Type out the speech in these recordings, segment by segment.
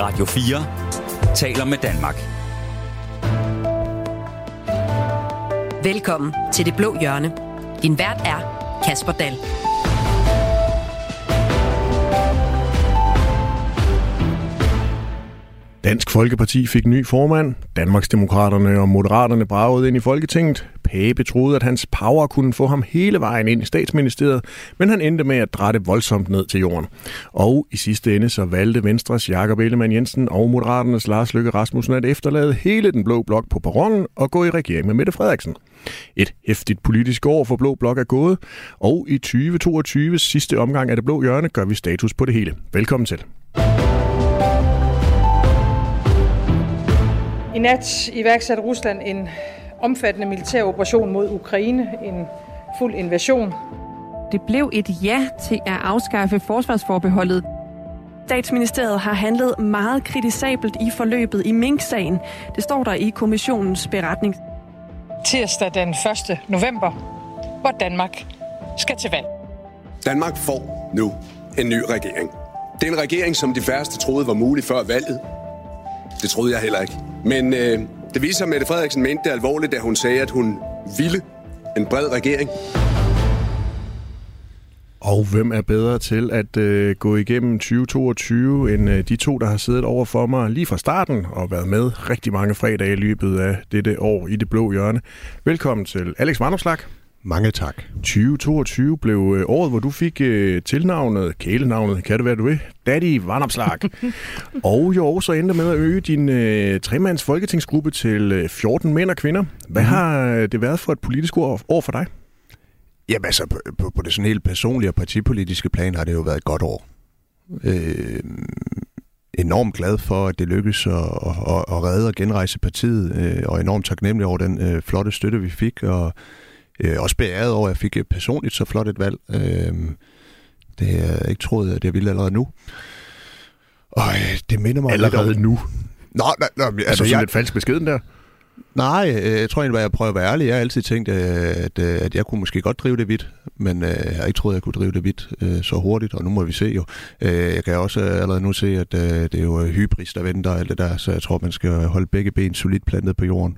Radio 4 taler med Danmark. Velkommen til Det Blå Hjørne. Din vært er Kasper Dahl. Dansk Folkeparti fik ny formand. Danmarksdemokraterne og Moderaterne bragede ind i Folketinget. Pape troede, at hans power kunne få ham hele vejen ind i statsministeriet, men han endte med at drætte voldsomt ned til jorden. Og i sidste ende så valgte Venstres Jakob Ellemann Jensen og Moderaternes Lars Løkke Rasmussen at efterlade hele den blå blok på perronen og gå i regering med Mette Frederiksen. Et hæftigt politisk år for Blå Blok er gået, og i 2022 sidste omgang af det blå hjørne gør vi status på det hele. Velkommen til. I nat iværksatte Rusland en omfattende militær operation mod Ukraine, en fuld invasion. Det blev et ja til at afskaffe forsvarsforbeholdet. Statsministeriet har handlet meget kritisabelt i forløbet i Mink-sagen. Det står der i kommissionens beretning. Tirsdag den 1. november, hvor Danmark skal til valg. Danmark får nu en ny regering. Det er en regering, som de færreste troede var mulig før valget. Det troede jeg heller ikke. Men øh, det viser, at Mette Frederiksen mente det alvorligt, da hun sagde, at hun ville en bred regering. Og hvem er bedre til at øh, gå igennem 2022 end øh, de to, der har siddet over for mig lige fra starten og været med rigtig mange fredage i løbet af dette år i det blå hjørne. Velkommen til Alex Varnopslag. Mange tak. 2022 blev øh, året, hvor du fik øh, tilnavnet, kælenavnet, kan det være du vil, Daddy Varnopslag. og jo også endte med at øge din øh, tremands folketingsgruppe til øh, 14 mænd og kvinder. Hvad mm. har det været for et politisk år, år for dig? Jamen altså, på, på, på det sådan helt personlige og partipolitiske plan har det jo været et godt år. Øh, enormt glad for, at det lykkedes at, at, at redde og genrejse partiet, øh, og enormt taknemmelig over den øh, flotte støtte, vi fik, og øh, også beæret over, at jeg fik personligt så flot et valg. Øh, det har jeg ikke troet, at jeg ville allerede nu. Og øh, det minder mig Allerede om... nu? Nå, nej, nej, Altså, altså, sådan jeg, lidt falsk beskeden der? Nej, øh, jeg tror egentlig, at jeg prøver at være ærlig. Jeg har altid tænkt, øh, at, øh, at jeg kunne måske godt drive det vidt, men jeg har ikke troet, at jeg kunne drive det vidt så hurtigt, og nu må vi se jo. Jeg kan også allerede nu se, at det er jo hybris, der venter og alt det der, så jeg tror, man skal holde begge ben solidt plantet på jorden.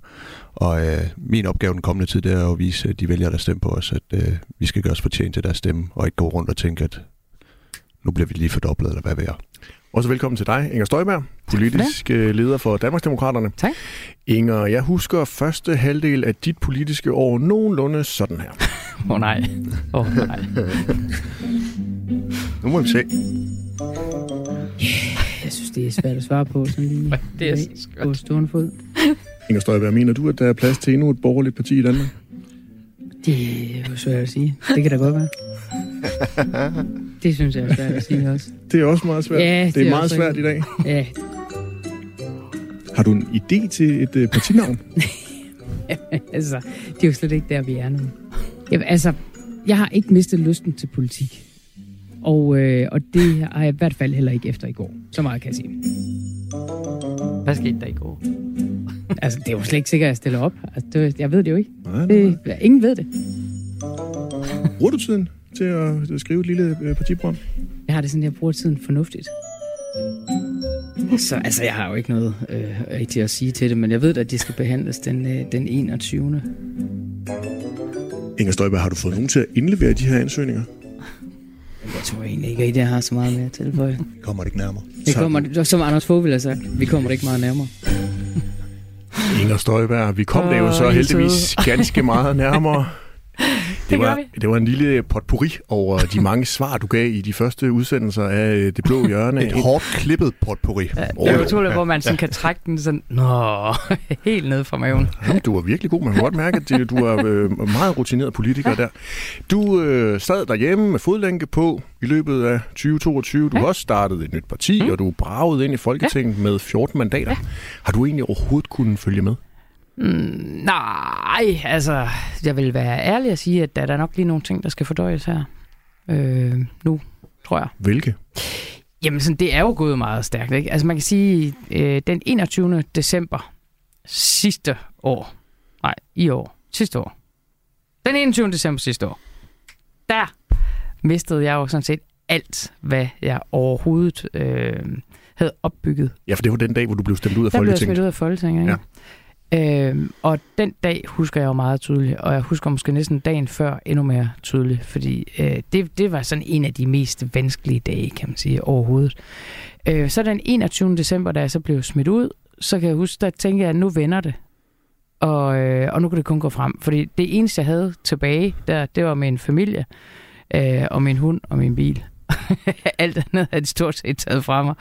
Og øh, min opgave den kommende tid, det er at vise de vælgere, der stemmer på os, at øh, vi skal gøre os fortjent til deres stemme, og ikke gå rundt og tænke, at nu bliver vi lige fordoblet, eller hvad ved jeg. Også velkommen til dig, Inger Støjberg, politisk øh, leder for Danmarksdemokraterne. Tak. Inger, jeg husker første halvdel af dit politiske år nogenlunde sådan her. Åh oh, nej. Åh oh, nej. Nu må vi se. Jeg synes, det er svært at svare på sådan lige Det er så på skørt. stående fod. Inger Støjberg, mener du, at der er plads til endnu et borgerligt parti i Danmark? Det er jo svært at sige. Det kan da godt være. Det synes jeg er svært at sige også. Det er også meget svært. Ja, det, det er er meget svært i dag. Ja, Har du en idé til et øh, partinavn? altså, det er jo slet ikke der, vi er nu. Jeg, altså, jeg har ikke mistet lysten til politik. Og, øh, og det har jeg i hvert fald heller ikke efter i går. Så meget kan jeg sige. Hvad skete der i går? Altså, det er jo slet ikke sikkert, at jeg stiller op. Altså, det, jeg ved det jo ikke. Nej, nej. Det, ingen ved det. Bruger du tiden til at, at skrive et lille øh, partiprogram? Jeg har det sådan, jeg bruger tiden fornuftigt. Så altså, jeg har jo ikke noget øh, rigtigt at sige til det, men jeg ved at de skal behandles den, øh, den 21. Inger Støjberg, har du fået nogen til at indlevere de her ansøgninger? Jeg tror egentlig ikke, at jeg har så meget mere at tilføje. Vi kommer det ikke nærmere. Det kommer, som Anders Fogh ville have sagt, vi kommer det ikke meget nærmere. Inger Støjberg, vi kom oh, det jo så I heldigvis ganske meget nærmere. Det, var, vi. det var en lille potpourri over de mange svar, du gav i de første udsendelser af øh, Det Blå Hjørne. Et hårdt klippet potpourri. Ja, det er utroligt, hvor man sådan kan trække den sådan, nå, helt ned fra maven. Jamen, du var virkelig god. Man kan godt mærke, at det- du er øh, meget rutineret politiker der. Du øh, sad derhjemme med fodlænke på i løbet af 2022. Du har Ja. også startet et nyt parti, mm. og du er braget ind i Folketinget med 14 mandater. Har du egentlig overhovedet kunnet følge med? Mm, nej, altså, jeg vil være ærlig at sige, at der er der nok lige nogle ting, der skal fordøjes her. Øh, nu, tror jeg. Hvilke? Jamen, sådan, det er jo gået meget stærkt, ikke? Altså, man kan sige, øh, den 21. december sidste år, nej, i år, sidste år, den 21. december sidste år, der mistede jeg jo sådan set alt, hvad jeg overhovedet øh, havde opbygget. Ja, for det var den dag, hvor du blev stemt ud af Der blev jeg Folketinget. smidt ud af Folketinget, ikke? Ja. Øhm, og den dag husker jeg jo meget tydeligt, og jeg husker måske næsten dagen før endnu mere tydeligt, fordi øh, det, det var sådan en af de mest vanskelige dage, kan man sige, overhovedet. Øh, så den 21. december, da jeg så blev smidt ud, så kan jeg huske, der tænkte jeg, at nu vender det. Og, øh, og nu kan det kun gå frem. Fordi det eneste, jeg havde tilbage, der, det var min familie, øh, og min hund og min bil. Alt andet havde de stort set taget fra mig.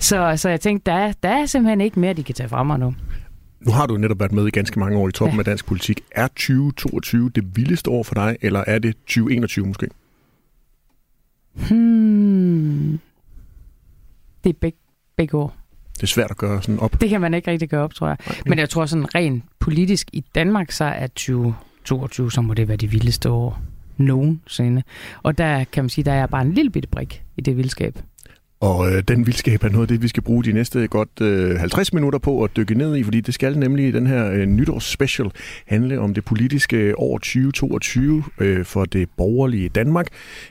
Så, så jeg tænkte, der, er- der er simpelthen ikke mere, de kan tage fra mig nu. Nu har du netop været med i ganske mange år i toppen ja. Af dansk politik. Er 2022 det vildeste år for dig, eller er det 2021 måske? Hmm. Det er begge, begge år. Det er svært at gøre sådan op. Det kan man ikke rigtig gøre op, tror jeg. Men jeg tror sådan rent politisk i Danmark, så er 2022, så må det være det vildeste år nogensinde. Og der kan man sige, der er bare en lille bitte brik i det vildskab. Og øh, den vildskab er noget af det, vi skal bruge de næste godt øh, 50 minutter på at dykke ned i, fordi det skal nemlig i den her øh, nytårsspecial handle om det politiske år 2022 øh, for det borgerlige Danmark.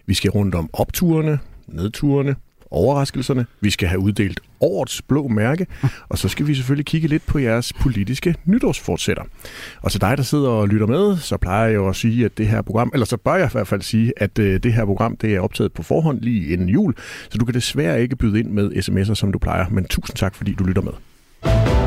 Vi skal rundt om opturene, nedturene, overraskelserne. Vi skal have uddelt årets blå mærke, og så skal vi selvfølgelig kigge lidt på jeres politiske nytårsfortsætter. Og til dig, der sidder og lytter med, så plejer jeg jo at sige, at det her program, eller så bør jeg i hvert fald sige, at øh, det her program, det er optaget på forhånd lige inden jul, så du kan desværre ikke byde ind med sms'er, som du plejer. Men tusind tak, fordi du lytter med.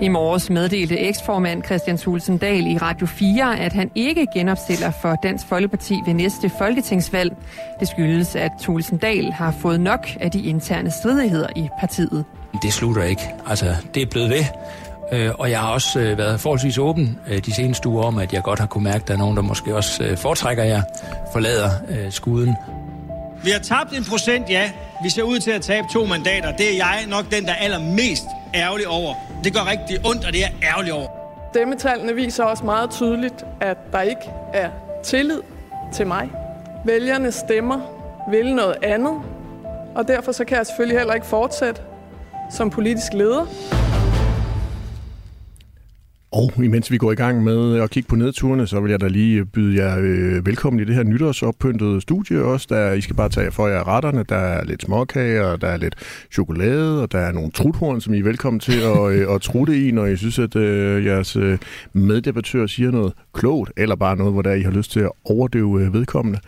I morges meddelte eksformand Christian Thulsen Dahl i Radio 4, at han ikke genopstiller for Dansk Folkeparti ved næste folketingsvalg. Det skyldes, at Thulsen Dahl har fået nok af de interne stridigheder i partiet. Det slutter ikke. Altså, det er blevet ved. Øh, Og jeg har også øh, været forholdsvis åben øh, de seneste uger om, at jeg godt har kunne mærke, at der er nogen, der måske også foretrækker jer, forlader skuden. Vi har tabt en procent, ja. Vi ser ud til at tabe to mandater. Det er jeg nok den, der er allermest ærgerlig over. Det gør rigtig ondt, og det er ærgerligt over. Stemmetallene viser også meget tydeligt, at der ikke er tillid til mig. Vælgerne stemmer vil noget andet, og derfor så kan jeg selvfølgelig heller ikke fortsætte som politisk leder. Og imens vi går i gang med at kigge på nedturene, så vil jeg da lige byde jer øh, velkommen i det her nytårsoppyntede studie også. Der, I skal bare tage for jer retterne. Der er lidt småkager, der er lidt chokolade, og der er nogle truthorn, som I er velkommen til at, øh, at trutte i, når I synes, at øh, jeres øh, meddebattør siger noget klogt, eller bare noget, hvor der I har lyst til at overdøve øh, vedkommende.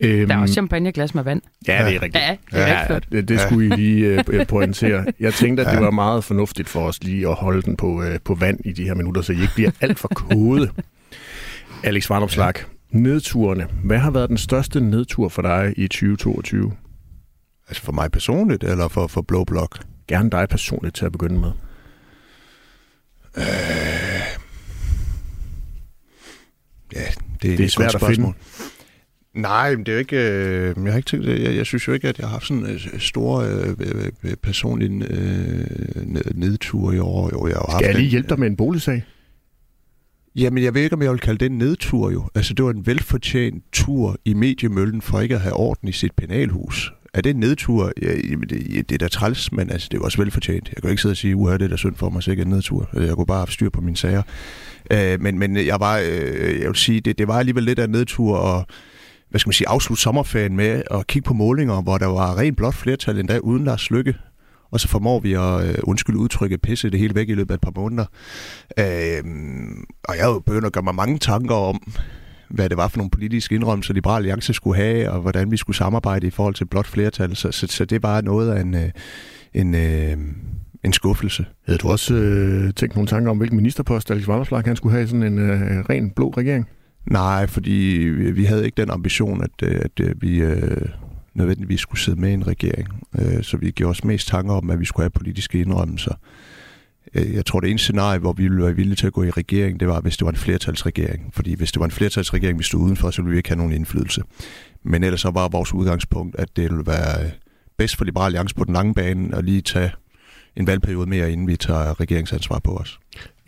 Øhm, Der er også champagneglas med vand. Ja, det er rigtigt. Ja, det er rigtig flot. det, det skulle I lige øh, pointere. Jeg tænkte, at det var meget fornuftigt for os lige at holde den på, øh, på vand i de her minutter, så I ikke bliver alt for kode. Alex Varnopslag, nedturene. Hvad har været den største nedtur for dig i 2022? Altså for mig personligt, eller for, for Blå Blok? Gerne dig personligt til at begynde med. Øh... Ja, det, er Det er et svært at finde. Nej, men det er jo ikke, øh, jeg har ikke tænkt, jeg, jeg synes jo ikke, at jeg har haft sådan øh, store øh, øh, øh, personlige øh, ned- nedture i år. Jo, jeg har jo haft Skal jeg lige hjælpe dig med en boligsag? Jamen, jeg ved ikke, om jeg vil kalde det en nedtur jo. Altså, det var en velfortjent tur i mediemøllen for ikke at have orden i sit penalhus. Er det en nedtur? Ja, jamen, det, det er da træls, men altså, det jo også velfortjent. Jeg kan ikke sidde og sige, uha, det er da synd for mig, så ikke en nedtur. Jeg kunne bare have styr på mine sager. Øh, men, men jeg var, øh, jeg vil sige, det, det var alligevel lidt af en nedtur, og hvad skal man sige, afslutte sommerferien med at kigge på målinger, hvor der var rent blot flertal endda uden Lars Lykke. Og så formår vi at, øh, udtrykke udtrykket, pisse det hele væk i løbet af et par måneder. Øh, og jeg er jo begyndt at gøre mig mange tanker om, hvad det var for nogle politiske indrømmelser, Liberal Alliance skulle have, og hvordan vi skulle samarbejde i forhold til blot flertal. Så, så, så det var noget af en, øh, en, øh, en skuffelse. Havde du også øh, tænkt nogle tanker om, hvilken ministerpost Alex Vanderslag han skulle have i sådan en øh, ren blå regering? Nej, fordi vi havde ikke den ambition, at, øh, at øh, vi øh, nødvendigvis skulle sidde med i en regering. Øh, så vi gjorde os mest tanker om, at vi skulle have politiske indrømmelser. Jeg tror, det ene scenarie, hvor vi ville være villige til at gå i regering, det var, hvis det var en flertalsregering. Fordi hvis det var en flertalsregering, vi stod udenfor, så ville vi ikke have nogen indflydelse. Men ellers så var vores udgangspunkt, at det ville være bedst for Liberal Alliance på den lange bane at lige tage en valgperiode mere, inden vi tager regeringsansvar på os.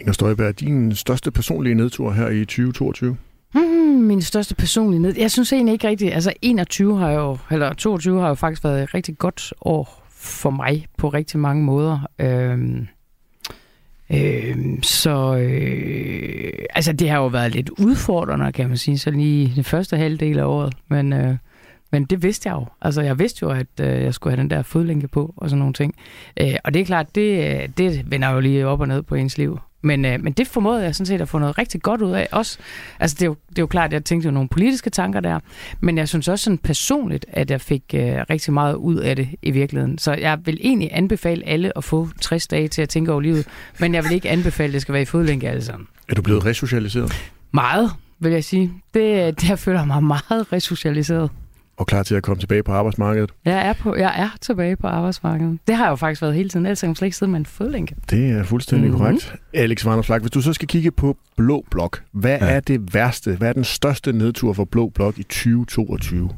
Inger Støjberg, din største personlige nedtur her i 2022? Hmm, min største personlige ned. Jeg synes egentlig ikke rigtigt. Altså 21 har jo, eller 22 har jo faktisk været et rigtig godt år for mig på rigtig mange måder. Øhm, øhm, så øh, altså det har jo været lidt udfordrende, kan man sige, så lige den første halvdel af året. Men, øh, men det vidste jeg jo. Altså jeg vidste jo, at øh, jeg skulle have den der fodlænke på og sådan nogle ting. Øh, og det er klart, det, øh, det vender jo lige op og ned på ens liv. Men, øh, men det formåede jeg sådan set at få noget rigtig godt ud af også. Altså det er jo, det er jo klart, at jeg tænkte jo nogle politiske tanker der, men jeg synes også sådan personligt, at jeg fik øh, rigtig meget ud af det i virkeligheden. Så jeg vil egentlig anbefale alle at få 60 dage til at tænke over livet, men jeg vil ikke anbefale, at det skal være i fodlænke alle sammen. Er du blevet resocialiseret? Meget, vil jeg sige. Det, der føler jeg mig meget resocialiseret og klar til at komme tilbage på arbejdsmarkedet? Jeg er, på, jeg er tilbage på arbejdsmarkedet. Det har jeg jo faktisk været hele tiden, ellers kan man slet ikke sidde med en fodlænke. Det er fuldstændig mm-hmm. korrekt. Alex Vandersflag, hvis du så skal kigge på Blå Blok, hvad ja. er det værste, hvad er den største nedtur for Blå Blok i 2022?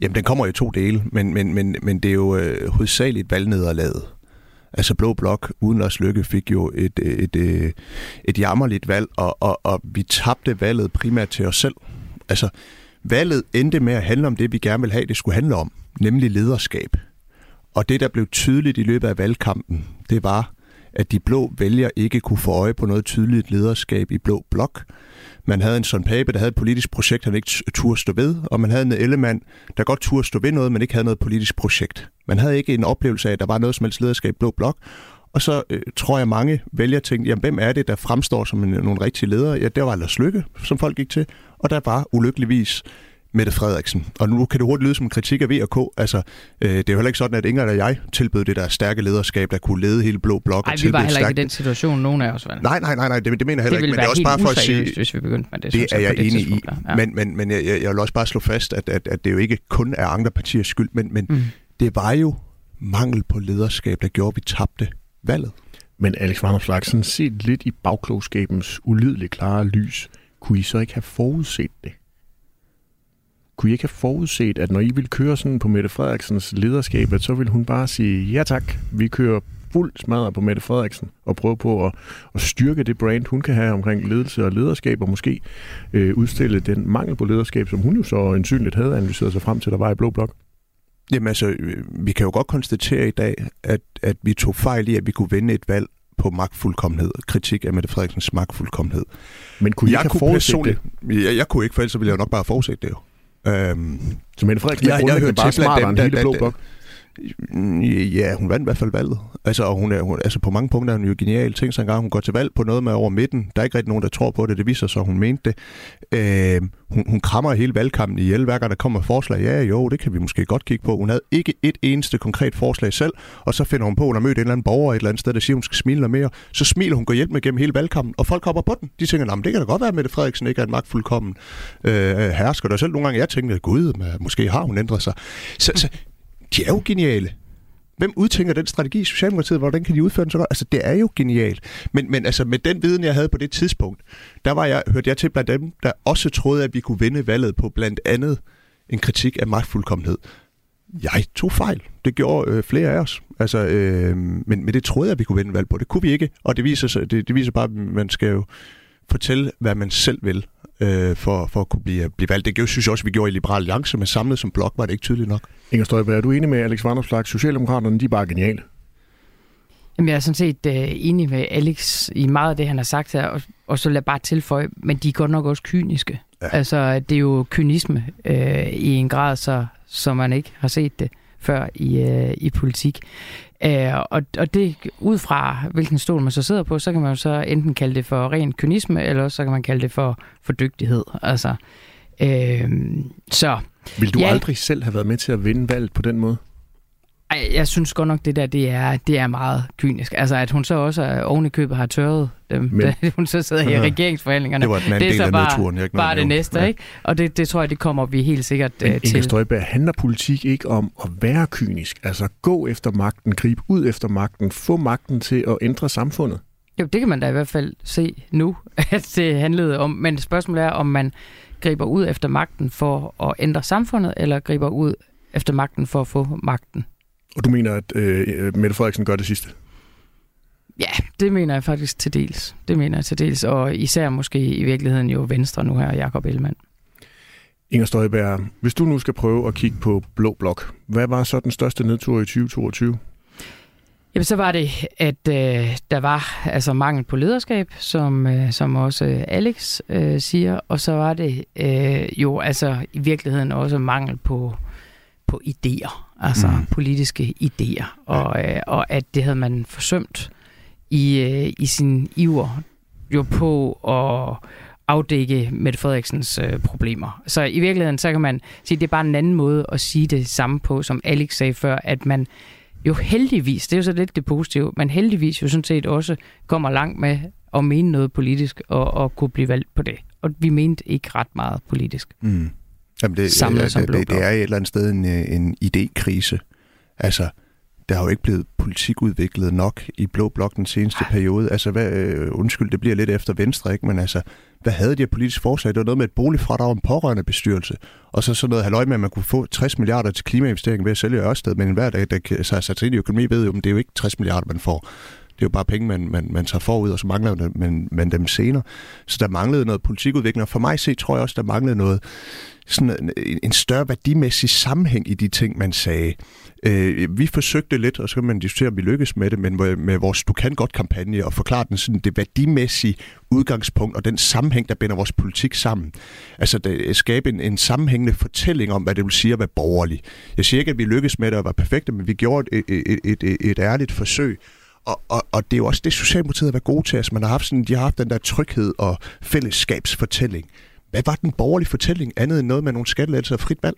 Jamen, den kommer i to dele, men, men, men, men det er jo øh, hovedsageligt valgnederlaget. Altså Blå Blok uden Lars Lykke fik jo et, et, et, et jammerligt valg, og, og, og vi tabte valget primært til os selv. Altså, Valget endte med at handle om det, vi gerne vil have, det skulle handle om, nemlig lederskab. Og det, der blev tydeligt i løbet af valgkampen, det var, at de blå vælgere ikke kunne få øje på noget tydeligt lederskab i blå blok. Man havde en sådan Pape, der havde et politisk projekt, han ikke turde stå ved, og man havde en Ellemann, der godt turde stå ved noget, men ikke havde noget politisk projekt. Man havde ikke en oplevelse af, at der var noget som helst lederskab i blå blok, og så øh, tror jeg, mange vælgere tænkte, jamen hvem er det, der fremstår som en, nogle rigtige ledere? Ja, det var Lars Lykke, som folk gik til og der var ulykkeligvis Mette Frederiksen. Og nu kan det hurtigt lyde som en kritik af VK. Altså, øh, det er jo heller ikke sådan, at Inger og jeg tilbød det der stærke lederskab, der kunne lede hele Blå Blok. Nej, vi var heller ikke i den situation, nogen af os var. Nej, nej, nej, nej det, det mener jeg heller det ikke. Men det er også bare for at sige... hvis vi begyndte med det. Det er jeg enig i. Ja. Men, men, men jeg, jeg vil også bare slå fast, at, at, at det jo ikke kun er andre partiers skyld, men, men mm. det var jo mangel på lederskab, der gjorde, at vi tabte valget. Men Alex Vanderslag, sådan set lidt i bagklogskabens ulideligt klare lys, kunne I så ikke have forudset det? Kunne I ikke have forudset, at når I ville køre sådan på Mette Frederiksens lederskab, så ville hun bare sige, ja tak, vi kører fuld smadret på Mette Frederiksen og prøve på at, at styrke det brand, hun kan have omkring ledelse og lederskab, og måske øh, udstille den mangel på lederskab, som hun jo så ansynligt havde analyseret sig frem til, der var i Blå Blok? Jamen altså, øh, vi kan jo godt konstatere i dag, at, at vi tog fejl i, at vi kunne vinde et valg på magtfuldkommenhed, kritik af Mette Frederiksens magtfuldkommenhed. Men kunne I jeg ikke kunne personligt, det? Jeg, jeg kunne ikke, for ellers ville jeg nok bare fortsætte det jo. Øhm, så Mette Frederiksen er jeg, jeg bare smartere end hele blå blok? Ja, hun vandt i hvert fald valget. Altså, og hun er, hun, altså på mange punkter er hun jo genial. Tænk sig en gang, hun går til valg på noget med over midten. Der er ikke rigtig nogen, der tror på det. Det viser sig, at hun mente det. Øh, hun, hun krammer hele valgkampen ihjel. Hver gang der kommer forslag, ja jo, det kan vi måske godt kigge på. Hun havde ikke et eneste konkret forslag selv, og så finder hun på, at hun har mødt en eller anden borger et eller andet sted, der siger, at hun skal smile noget mere. Så smiler hun går hjælp med gennem hele valgkampen, og folk hopper på den. De tænker, det kan da godt være, at Mette Frederiksen ikke er en magtfuldkommen øh, hersker. Der selv nogle gange, jeg tænkte, gud, måske har hun ændret sig. Så, så de er jo geniale. Hvem udtænker den strategi i Socialdemokratiet? Hvordan kan de udføre den så godt? Altså, det er jo genialt. Men, men altså, med den viden, jeg havde på det tidspunkt, der var jeg, hørte jeg til blandt dem, der også troede, at vi kunne vinde valget på blandt andet en kritik af magtfuldkommenhed. Jeg tog fejl. Det gjorde øh, flere af os. Altså, øh, men, men det troede jeg, at vi kunne vinde valg på. Det kunne vi ikke. Og det viser, sig, det, det viser bare, at man skal jo fortælle, hvad man selv vil øh, for, for at kunne blive, blive valgt. Det synes jeg også, vi gjorde i Liberal Alliance, men samlet som blok var det ikke tydeligt nok. Inger Støjberg, er du enig med Alex Vanderslag? Socialdemokraterne, de er bare geniale. Jamen, jeg er sådan set uh, enig med Alex i meget af det, han har sagt her, og, og så lad bare tilføje, men de er godt nok også kyniske. Ja. Altså, det er jo kynisme uh, i en grad, så, så man ikke har set det før i, uh, i politik. Uh, og, og det, ud fra hvilken stol man så sidder på, så kan man jo så enten kalde det for ren kynisme, eller så kan man kalde det for, for dygtighed. Altså, uh, så... Vil du ja, aldrig selv have været med til at vinde valget på den måde? Ej, jeg synes godt nok, det der, det er, det er meget kynisk. Altså, at hun så også oven i købet har tørret dem, Men, da hun så sidder i regeringsforhandlingerne. Det var den anden det er så bare, turen, jeg ikke bare det næste, ja. ikke? Og det, det tror jeg, det kommer vi helt sikkert Men, uh, til. Inger Støjberg, handler politik ikke om at være kynisk? Altså, gå efter magten, gribe ud efter magten, få magten til at ændre samfundet? Jo, det kan man da i hvert fald se nu, at det handlede om. Men spørgsmålet er, om man griber ud efter magten for at ændre samfundet, eller griber ud efter magten for at få magten. Og du mener, at øh, Mette Frederiksen gør det sidste? Ja, det mener jeg faktisk til dels. Det mener jeg til dels, og især måske i virkeligheden jo Venstre nu her, Jakob Ellemann. Inger Støjberg, hvis du nu skal prøve at kigge på Blå Blok, hvad var så den største nedtur i 2022? Jamen, så var det, at øh, der var altså mangel på lederskab, som, øh, som også øh, Alex øh, siger, og så var det øh, jo altså i virkeligheden også mangel på, på idéer, altså mm. politiske idéer, og, øh, og at det havde man forsømt i, øh, i sin iver jo på at afdække Mette Frederiksens øh, problemer. Så i virkeligheden, så kan man sige, at det er bare en anden måde at sige det samme på, som Alex sagde før, at man jo heldigvis, det er jo så lidt det positive, men heldigvis jo sådan set også kommer langt med at mene noget politisk og, og kunne blive valgt på det. Og vi mente ikke ret meget politisk. Mm. Jamen det, Samlet ja, som det, det, det er et eller andet sted en, øh, en idékrise. Altså, der har jo ikke blevet politikudviklet nok i Blå Blok den seneste periode. Altså, hvad, øh, undskyld, det bliver lidt efter Venstre, ikke? Men altså, hvad havde de her politiske forslag? Det var noget med et boligfradrag en pårørende bestyrelse. Og så sådan noget halvøj med, at man kunne få 60 milliarder til klimainvestering ved at sælge Ørsted. Men hver dag, der så har sat sig ind i økonomi, ved jo, at det er jo ikke 60 milliarder, man får. Det er jo bare penge, man, man, man tager forud, og så mangler man, man dem senere. Så der manglede noget politikudvikling, og for mig set tror jeg også, der manglede noget sådan en, en større værdimæssig sammenhæng i de ting, man sagde. Øh, vi forsøgte lidt, og så kan man diskutere, om vi lykkes med det, men med vores Du kan godt kampagne og forklare den sådan det værdimæssige udgangspunkt og den sammenhæng, der binder vores politik sammen. Altså det, øh, skabe en, en sammenhængende fortælling om, hvad det vil sige at være borgerlig. Jeg siger ikke, at vi lykkes med det og var perfekte, men vi gjorde et, et, et, et, et ærligt forsøg. Og, og, og det er jo også det, Socialdemokratiet har været gode til. Altså, man har haft sådan, de har haft den der tryghed og fællesskabsfortælling. Hvad var den borgerlige fortælling andet end noget med nogle skattelettelser og frit valg?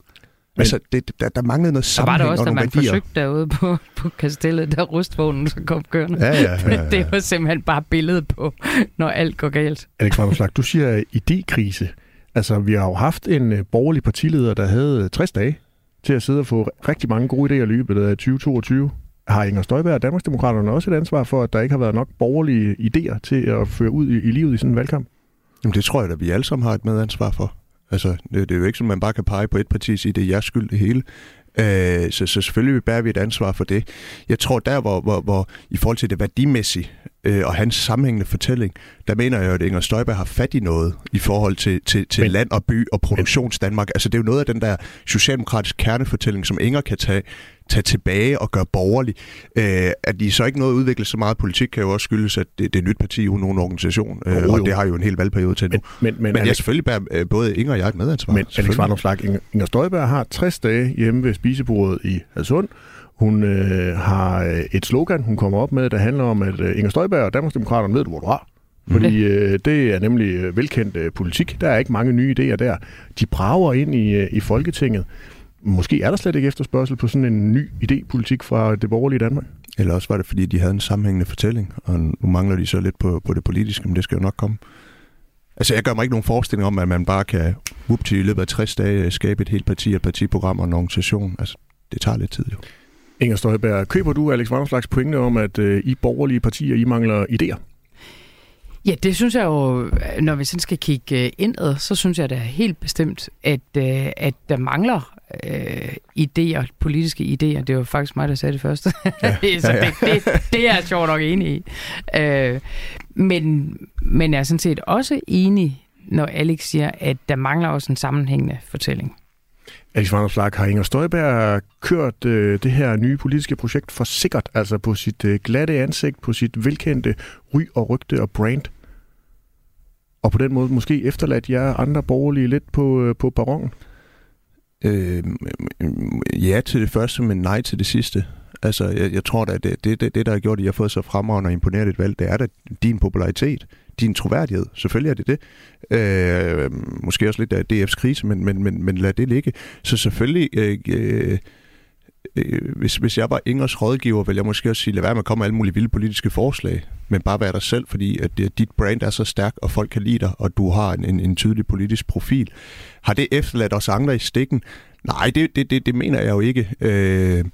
Men, altså, det, der, der manglede noget sammenhæng Der var det også, og da man værdier. forsøgte derude på, på kastellet, der rustvognen så kom kørende. Ja, ja, ja, ja. det var simpelthen bare billedet på, når alt går galt. Alex Vanderslag, du siger idékrise. Altså, vi har jo haft en øh, borgerlig partileder, der havde 60 dage til at sidde og få rigtig mange gode idéer i løbet af 2022. Har Inger Støjberg og Danmarksdemokraterne også et ansvar for, at der ikke har været nok borgerlige idéer til at føre ud i, i livet i sådan en valgkamp? Jamen, det tror jeg, at vi alle sammen har et medansvar for. Altså, det, det er jo ikke sådan, man bare kan pege på et parti og sige, det er jeres skyld det hele. Øh, så, så selvfølgelig bærer vi et ansvar for det. Jeg tror, der hvor, hvor, hvor i forhold til det værdimæssige øh, og hans sammenhængende fortælling, der mener jeg jo, at Inger Støjberg har fat i noget i forhold til, til, til Men- land og by og produktionsdanmark. Altså det er jo noget af den der socialdemokratiske kernefortælling, som Inger kan tage, tage tilbage og gøre borgerlig. Øh, at de så ikke noget udvikle så meget politik, kan jo også skyldes, at det, det er et nyt parti uden nogen organisation, øh, jo. og det har jo en hel valgperiode til nu. Men, men, Men, men jeg Alex, selvfølgelig bærer øh, både Inger og jeg et medansvar. men Alex. Vanderslag, Inger, Inger Støjberg har 60 dage hjemme ved spisebordet i Hadsund. Hun øh, har øh, et slogan, hun kommer op med, der handler om, at øh, Inger Støjberg og Danmarksdemokraterne ved hvor du har. Fordi øh, det er nemlig øh, velkendt øh, politik. Der er ikke mange nye idéer der. De brager ind i, øh, i Folketinget. Måske er der slet ikke efterspørgsel på sådan en ny idépolitik fra det borgerlige Danmark. Eller også var det, fordi de havde en sammenhængende fortælling, og nu mangler de så lidt på, på det politiske, men det skal jo nok komme. Altså, jeg gør mig ikke nogen forestilling om, at man bare kan whoop i løbet af 60 dage skabe et helt parti, et partiprogram og en organisation. Altså, det tager lidt tid jo. Inger Støjberg, køber du Alex Vanderslags pointe om, at øh, I borgerlige partier, I mangler idéer? Ja, det synes jeg jo, når vi sådan skal kigge øh, indad, så synes jeg da helt bestemt, at, øh, at der mangler øh, idéer, politiske idéer. Det var faktisk mig, der sagde det første. Ja, så ja, ja. Det, det, det er jeg sjovt nok enig i. Øh, men, men jeg er sådan set også enig, når Alex siger, at der mangler også en sammenhængende fortælling. Alex Vanderslag, har Inger Støjberg kørt øh, det her nye politiske projekt for sikkert, altså på sit øh, glatte ansigt, på sit velkendte ry og rygte og brand? Og på den måde måske efterladt jer andre borgerlige lidt på, øh, på barongen? Øh, ja til det første, men nej til det sidste. Altså, jeg, jeg tror da, at det, det, det, det, der har gjort, at jeg har fået så fremragende og imponeret et valg, det er da din popularitet, din troværdighed. Selvfølgelig er det det. Øh, måske også lidt af DF's krise, men, men, men, men lad det ligge. Så selvfølgelig, øh, øh, øh, hvis, hvis jeg var Ingers rådgiver, ville jeg måske også sige, lad være med at komme med alle mulige vilde politiske forslag, men bare være dig selv, fordi at øh, dit brand er så stærk, og folk kan lide dig, og du har en, en, en tydelig politisk profil. Har det efterladt os andre i stikken? Nej, det, det, det, det mener jeg jo ikke. Øh,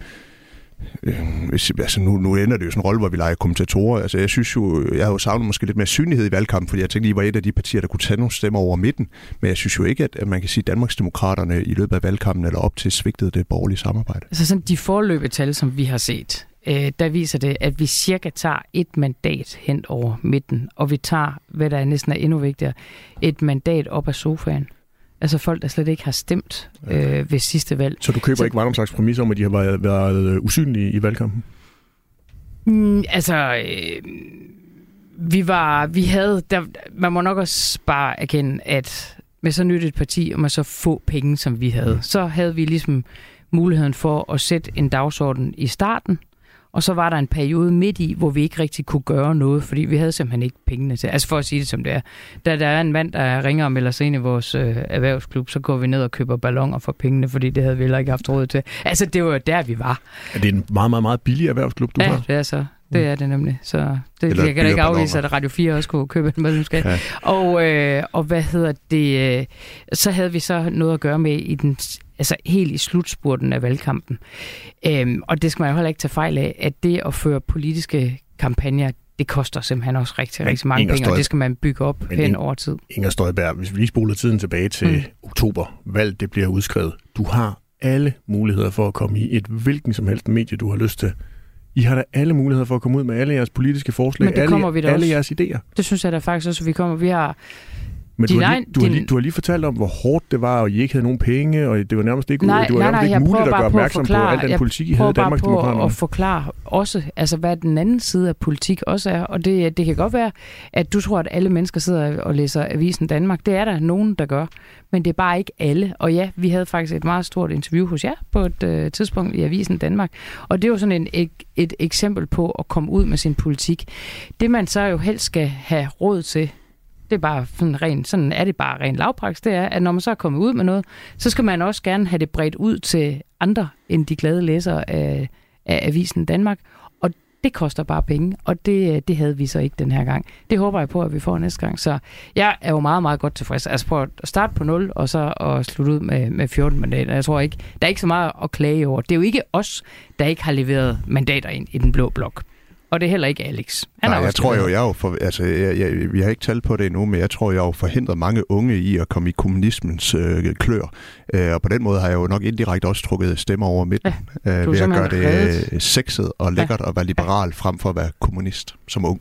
øh, hvis, altså nu, nu ender det jo sådan en rolle, hvor vi leger kommentatorer. Altså jeg synes jo, jeg har jo savnet måske lidt mere synlighed i valgkampen, fordi jeg tænkte, I var et af de partier, der kunne tage nogle stemmer over midten. Men jeg synes jo ikke, at, at man kan sige, at Danmarksdemokraterne i løbet af valgkampen eller op til svigtede det borgerlige samarbejde. Altså sådan de forløbetal, tal, som vi har set, øh, der viser det, at vi cirka tager et mandat hen over midten, og vi tager, hvad der næsten er endnu vigtigere, et mandat op af sofaen. Altså folk, der slet ikke har stemt øh, ved sidste valg. Så du køber Så- ikke Vanderslags præmis om, at de har været, været øh, usynlige i valgkampen? Mm, altså, øh, vi var, vi havde, der, man må nok også bare erkende, at med så nyt et parti, og med så få penge, som vi havde, så havde vi ligesom muligheden for at sætte en dagsorden i starten, og så var der en periode midt i, hvor vi ikke rigtig kunne gøre noget, fordi vi havde simpelthen ikke pengene til. Altså for at sige det som det er. Da der er en mand, der ringer og melder sig ind i vores øh, erhvervsklub, så går vi ned og køber ballonger for pengene, fordi det havde vi heller ikke haft råd til. Altså det var der, vi var. Er det en meget, meget, meget billig erhvervsklub, du ja, har? det er så. Det er det nemlig. Så det, Eller jeg kan da ikke afvise, at Radio 4 også kunne købe et medlemskab. Ja. Og, øh, og hvad hedder det? Øh, så havde vi så noget at gøre med i den altså helt i slutspurten af valgkampen. Øhm, og det skal man jo heller ikke tage fejl af, at det at føre politiske kampagner, det koster simpelthen også rigtig, Men rigtig mange Inger penge, og det skal man bygge op Men hen Inger- over tid. Inger Støjberg, hvis vi lige spoler tiden tilbage til Mm. mm. oktober, valg det bliver udskrevet. Du har alle muligheder for at komme i et hvilken som helst medie, du har lyst til. I har da alle muligheder for at komme ud med alle jeres politiske forslag, alle, alle også. jeres idéer. Det synes jeg da faktisk også, at vi kommer. Vi har Men Din du, har lige, du, har lige, du har lige fortalt om, hvor hårdt det var, og I ikke havde nogen penge, og det var nærmest ikke, Nej, det var nej, nærmest nej, ikke jeg muligt prøver at bare gøre opmærksom på, al den jeg politik, I prøver havde i bare Danmarks på at forklare også, altså hvad den anden side af politik også er. Og det, det kan godt være, at du tror, at alle mennesker sidder og læser Avisen Danmark. Det er der nogen, der gør. Men det er bare ikke alle. Og ja, vi havde faktisk et meget stort interview hos jer på et øh, tidspunkt i Avisen Danmark. Og det jo sådan en, et, et eksempel på at komme ud med sin politik. Det man så jo helst skal have råd til, det er bare sådan ren, sådan er det bare ren lavpraktisk, det er, at når man så er kommet ud med noget, så skal man også gerne have det bredt ud til andre end de glade læsere af, af Avisen Danmark. Og det koster bare penge, og det, det havde vi så ikke den her gang. Det håber jeg på, at vi får næste gang. Så jeg er jo meget, meget godt tilfreds. Altså prøv at starte på 0, og så at slutte ud med, med 14 mandater. Jeg tror ikke, der er ikke så meget at klage over. Det er jo ikke os, der ikke har leveret mandater ind i den blå blok. Og det er heller ikke Alex. Han Nej, jeg tror jo, jeg er jo for, altså, jeg, jeg, vi har ikke talt på det endnu, men jeg tror, jeg har forhindret mange unge i at komme i kommunismens øh, klør. Øh, og på den måde har jeg jo nok indirekte også trukket stemmer over midten, Ja, øh, ved at gøre det reddet. øh, sexet og lækkert at være liberal frem for at være kommunist som ung.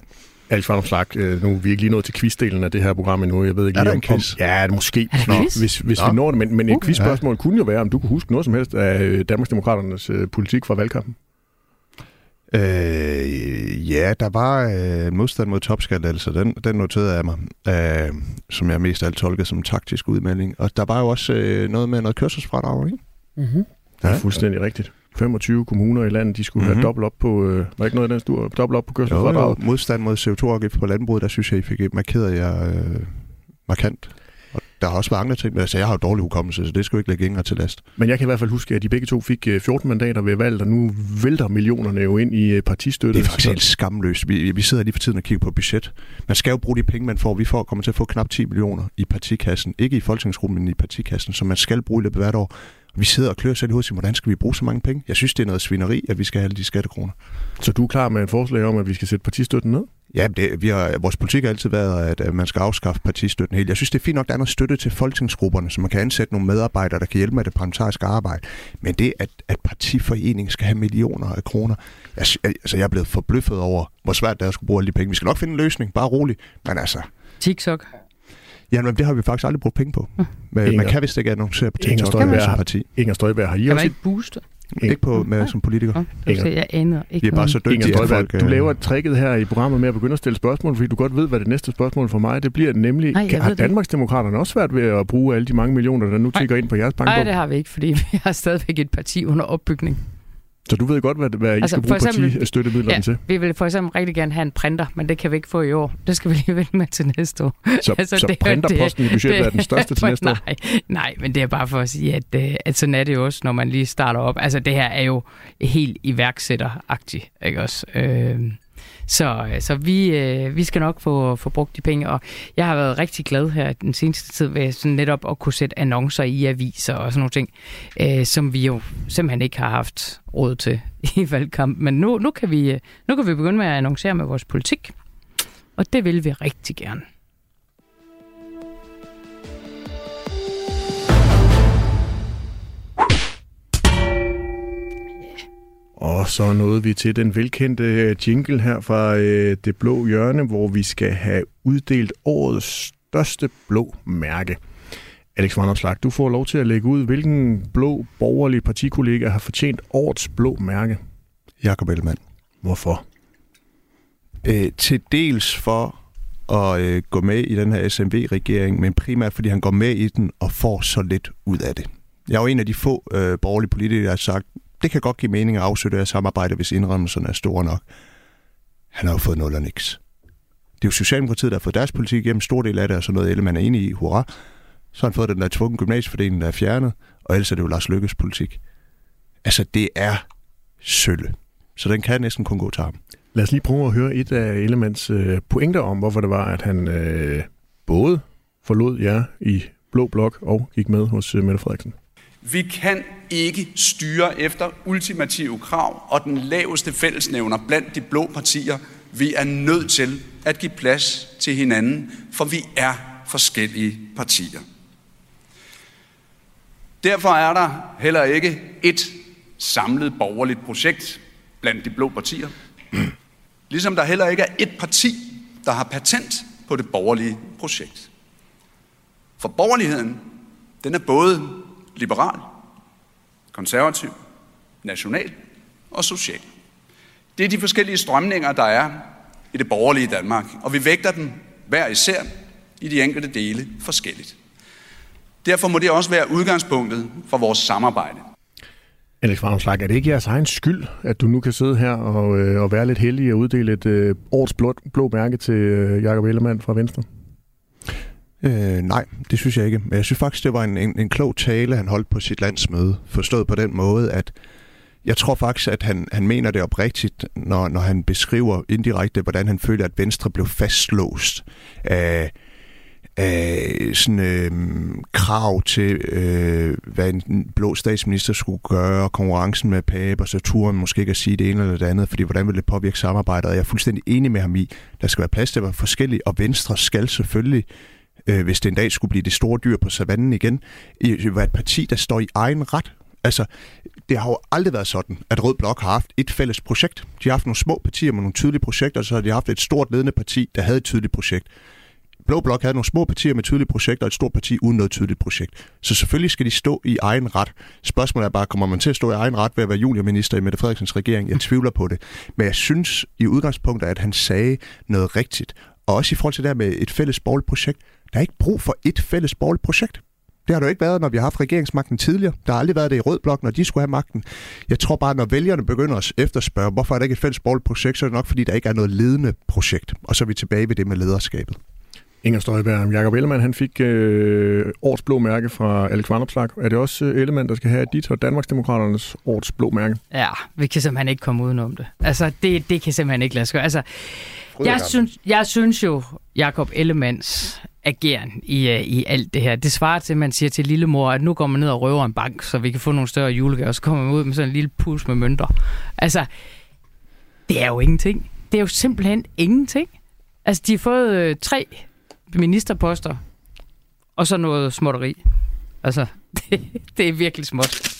Alex Vandomslag, øh, nu er vi ikke lige nået til quizdelen af det her program endnu. Jeg ved ikke Er lige om, en quiz? Om, ja, det måske. Er Nå, quiz? Hvis, hvis Nå. vi når det. Men, men et Uh, quizspørgsmål kunne jo være, om du kunne huske noget som helst af øh, Danmarksdemokraternes øh, politik fra valgkampen. Øh, ja, der var øh, modstand mod topskattelettelser, den, den noterede jeg mig, øh, som jeg mest af alt tolkede som en taktisk udmelding. Og der var jo også øh, noget med noget kørselsfradrag, ikke? Mm-hmm. Det er fuldstændig rigtigt. 25 kommuner i landet, de skulle mm-hmm. Mhm. have dobbelt op på, øh, var ikke noget af den stur, dobbelt op på Jo, jo, kørselsfradraget? modstand mod CO2-afgift på landbruget, der synes jeg, I fik markeret jer øh, markant. Der har også været andre ting, men altså, jeg har jo dårlig hukommelse, så det skal jo ikke lægge Inger til last. Men jeg kan i hvert fald huske, at de begge to fik øh, 14 mandater ved valget, og nu vælter millionerne jo ind i øh, partistøtte. Det er faktisk helt skamløst. Vi, vi sidder lige for tiden og kigger på budget. Man skal jo bruge de penge, man får. Vi får kommer til at få knap 10 millioner i partikassen. Ikke i folketingsgruppen, men i partikassen, som man skal bruge i løbet hvert år. Vi sidder og klør selv i hovedet og siger, hvordan skal vi bruge så mange penge? Jeg synes, det er noget svineri, at vi skal have alle de skattekroner. Så du er klar med et forslag om, at vi skal sætte partistøtten ned? Ja, det, vi har, vores politik har altid været, at, man skal afskaffe partistøtten helt. Jeg synes, det er fint nok, at der er noget støtte til folketingsgrupperne, så man kan ansætte nogle medarbejdere, der kan hjælpe med det parlamentariske arbejde. Men det, at, at partiforeningen skal have millioner af kroner, jeg, altså, jeg er blevet forbløffet over, hvor svært det er at skulle bruge alle de penge. Vi skal nok finde en løsning, bare rolig. Men altså, TikTok. Ja, men det har vi faktisk aldrig brugt penge på. Men, man Inger- kan vist ikke annoncere på Inger TikTok Støjberg som parti. Inger Støjberg, har I Kan man også... ikke booste? Inger- Ikke på, med, som politiker. Det vil sige, jeg aner ikke Vi er bare så Inger dygtige, at Støjberg, folk... du øh, laver tricket her i programmet med at begynde at stille spørgsmål, fordi du godt ved, hvad det næste spørgsmål for mig det bliver. Nemlig, Nej, jeg kan, har det. Danmarksdemokraterne også svært ved at bruge alle de mange millioner, der nu tigger ind på jeres Nej, bankbog? det har vi ikke, fordi vi har stadigvæk et parti under opbygning. Så du ved godt, hvad, hvad I Altså, skal bruge eksempel- partistøttemidlerne Ja, til? vi vil for eksempel rigtig gerne have en printer, men det kan vi ikke få i år. Det skal vi lige vente med til næste år. Så, Altså, så det er- printerposten i budgettet det- er den største til næste år? nej, nej, men det er bare for at sige, at, øh, at sådan er det jo også, når man lige starter op. Altså, det her er jo helt iværksætteragtigt, ikke også? Øh, så, øh, så vi, øh, vi skal nok få, få brugt de penge, og jeg har været rigtig glad her den seneste tid ved sådan netop at kunne sætte annoncer i aviser og sådan nogle ting, øh, som vi jo simpelthen ikke har haft råd til i valgkampen. Men nu, nu, kan vi, øh, nu kan vi begynde med at annoncere med vores politik, og det vil vi rigtig gerne. Og så nåede vi til den velkendte øh, jingle her fra øh, Det Blå Hjørne, hvor vi skal have uddelt årets største blå mærke. Alex Vanderslag, du får lov til at lægge ud, hvilken blå borgerlig partikollega har fortjent årets blå mærke. Jakob Ellemann. Hvorfor? Øh, til dels for at øh, gå med i den her SMV-regering, men primært fordi han går med i den og får så lidt ud af det. Jeg er jo en af de få øh, borgerlige politikere, der har sagt, det kan godt give mening at afsøge det her samarbejde, hvis indrømmelserne er store nok. Han har jo fået nul og niks. Det er jo Socialdemokratiet, der har fået deres politik igennem. Stor del af det er så noget, man er enig i. Hurra. Så har han fået den der tvungen gymnasiefordeling, der er fjernet. Og ellers er det jo Lars Lykkes politik. Altså, det er sølle. Så den kan næsten kun gå til ham. Lad os lige prøve at høre et af Ellemanns øh, pointer om, hvorfor det var, at han øh, både forlod jer i Blå Blok og gik med hos øh, Mette Frederiksen. Vi kan ikke styre efter ultimative krav og den laveste fællesnævner blandt de blå partier. Vi er nødt til at give plads til hinanden, for vi er forskellige partier. Derfor er der heller ikke et samlet borgerligt projekt blandt de blå partier. Ligesom der heller ikke er et parti, der har patent på det borgerlige projekt. For borgerligheden, den er både liberal, konservativ, national og social. Det er de forskellige strømninger, der er i det borgerlige Danmark, og vi vægter dem hver især i de enkelte dele forskelligt. Derfor må det også være udgangspunktet for vores samarbejde. Alex Varmslag, er det ikke jeres egen skyld, at du nu kan sidde her og, øh, og være lidt heldig og uddele et øh, årets blå, blå mærke til øh, Jakob Ellemann fra Venstre? Øh, nej, det synes jeg ikke. Men jeg synes faktisk, det var en, en, en klog tale, han holdt på sit landsmøde. Forstået på den måde, at jeg tror faktisk, at han, han mener det oprigtigt, når, når han beskriver indirekte, hvordan han føler, at Venstre blev fastlåst af, af sådan, øh, krav til, øh, hvad en blå statsminister skulle gøre, konkurrencen med Pape, og så turen måske ikke at sige det ene eller det andet, fordi hvordan vil det påvirke samarbejdet? Og jeg er fuldstændig enig med ham i, der skal være plads til at være forskellige, og Venstre skal selvfølgelig øh, hvis det en dag skulle blive det store dyr på savannen igen, være et parti, der står i egen ret. Altså, det har jo aldrig været sådan, at Rød Blok har haft et fælles projekt. De har haft nogle små partier med nogle tydelige projekter, og så har de haft et stort ledende parti, der havde et tydeligt projekt. Blå Blok havde nogle små partier med tydelige projekter, og et stort parti uden noget tydeligt projekt. Så selvfølgelig skal de stå i egen ret. Spørgsmålet er bare, kommer man til at stå i egen ret ved at være juniorminister i Mette Frederiksens regering? Jeg tvivler på det. Men jeg synes i udgangspunktet, at han sagde noget rigtigt. Og også i forhold til det her med et fælles borgerligt projekt. Der er ikke brug for et fælles borgerligt projekt. Det har det jo ikke været, når vi har haft regeringsmagten tidligere. Der har aldrig været det i Rød Blok, når de skulle have magten. Jeg tror bare, når vælgerne begynder at efterspørge, hvorfor er der ikke et fælles borgerligt projekt, så er det nok, fordi der ikke er noget ledende projekt. Og så er vi tilbage ved det med lederskabet. Inger Støjberg, Jakob Ellemann, han fik øh, årets blå mærke fra Alex Vandopslag. Er det også øh, Ellemann, der skal have dit og Danmarksdemokraternes årets blå mærke? Ja, vi kan simpelthen ikke komme udenom det. Altså, det, det kan simpelthen ikke lade sig gøre. Altså, jeg synes, jeg synes jo, Jakob Ellemands ageren i, uh, i alt det her, det svarer til, at man siger til lillemor, at nu går man ned og røver en bank, så vi kan få nogle større julegaver, og så kommer man ud med sådan en lille pus med mønter. Altså, det er jo ingenting. Det er jo simpelthen ingenting. Altså, de har fået øh, tre ministerposter, og så noget småtteri. Altså, det, det er virkelig småt.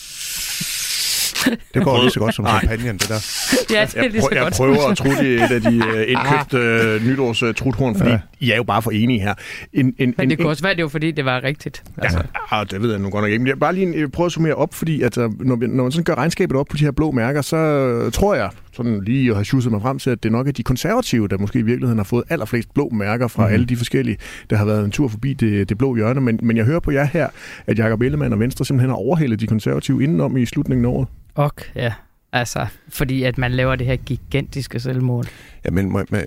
Det går lige så godt som champagne, det der. Ja, det er lige så jeg, godt. jeg prøver at er et af de uh, indkøbte uh, nytårs uh, truthorn, fordi ja. I er jo bare for enige her. En, en, Men det kunne også være, det var fordi, det var rigtigt. Altså. Ja, det ved jeg nu godt nok ikke. Men jeg bare lige prøve at summere op, fordi at, når, når man sådan gør regnskabet op på de her blå mærker, så tror jeg, sådan lige at have sjusset mig frem til, at det nok er de konservative, der måske i virkeligheden har fået allerflest blå mærker fra mm. alle de forskellige, der har været en tur forbi det, det blå hjørne. Men, men jeg hører på jer her, at Jakob Ellemann og Venstre simpelthen har overhældet de konservative indenom i slutningen af året. Og ja, altså, fordi at man laver det her gigantiske selvmål. Ja, men må, må,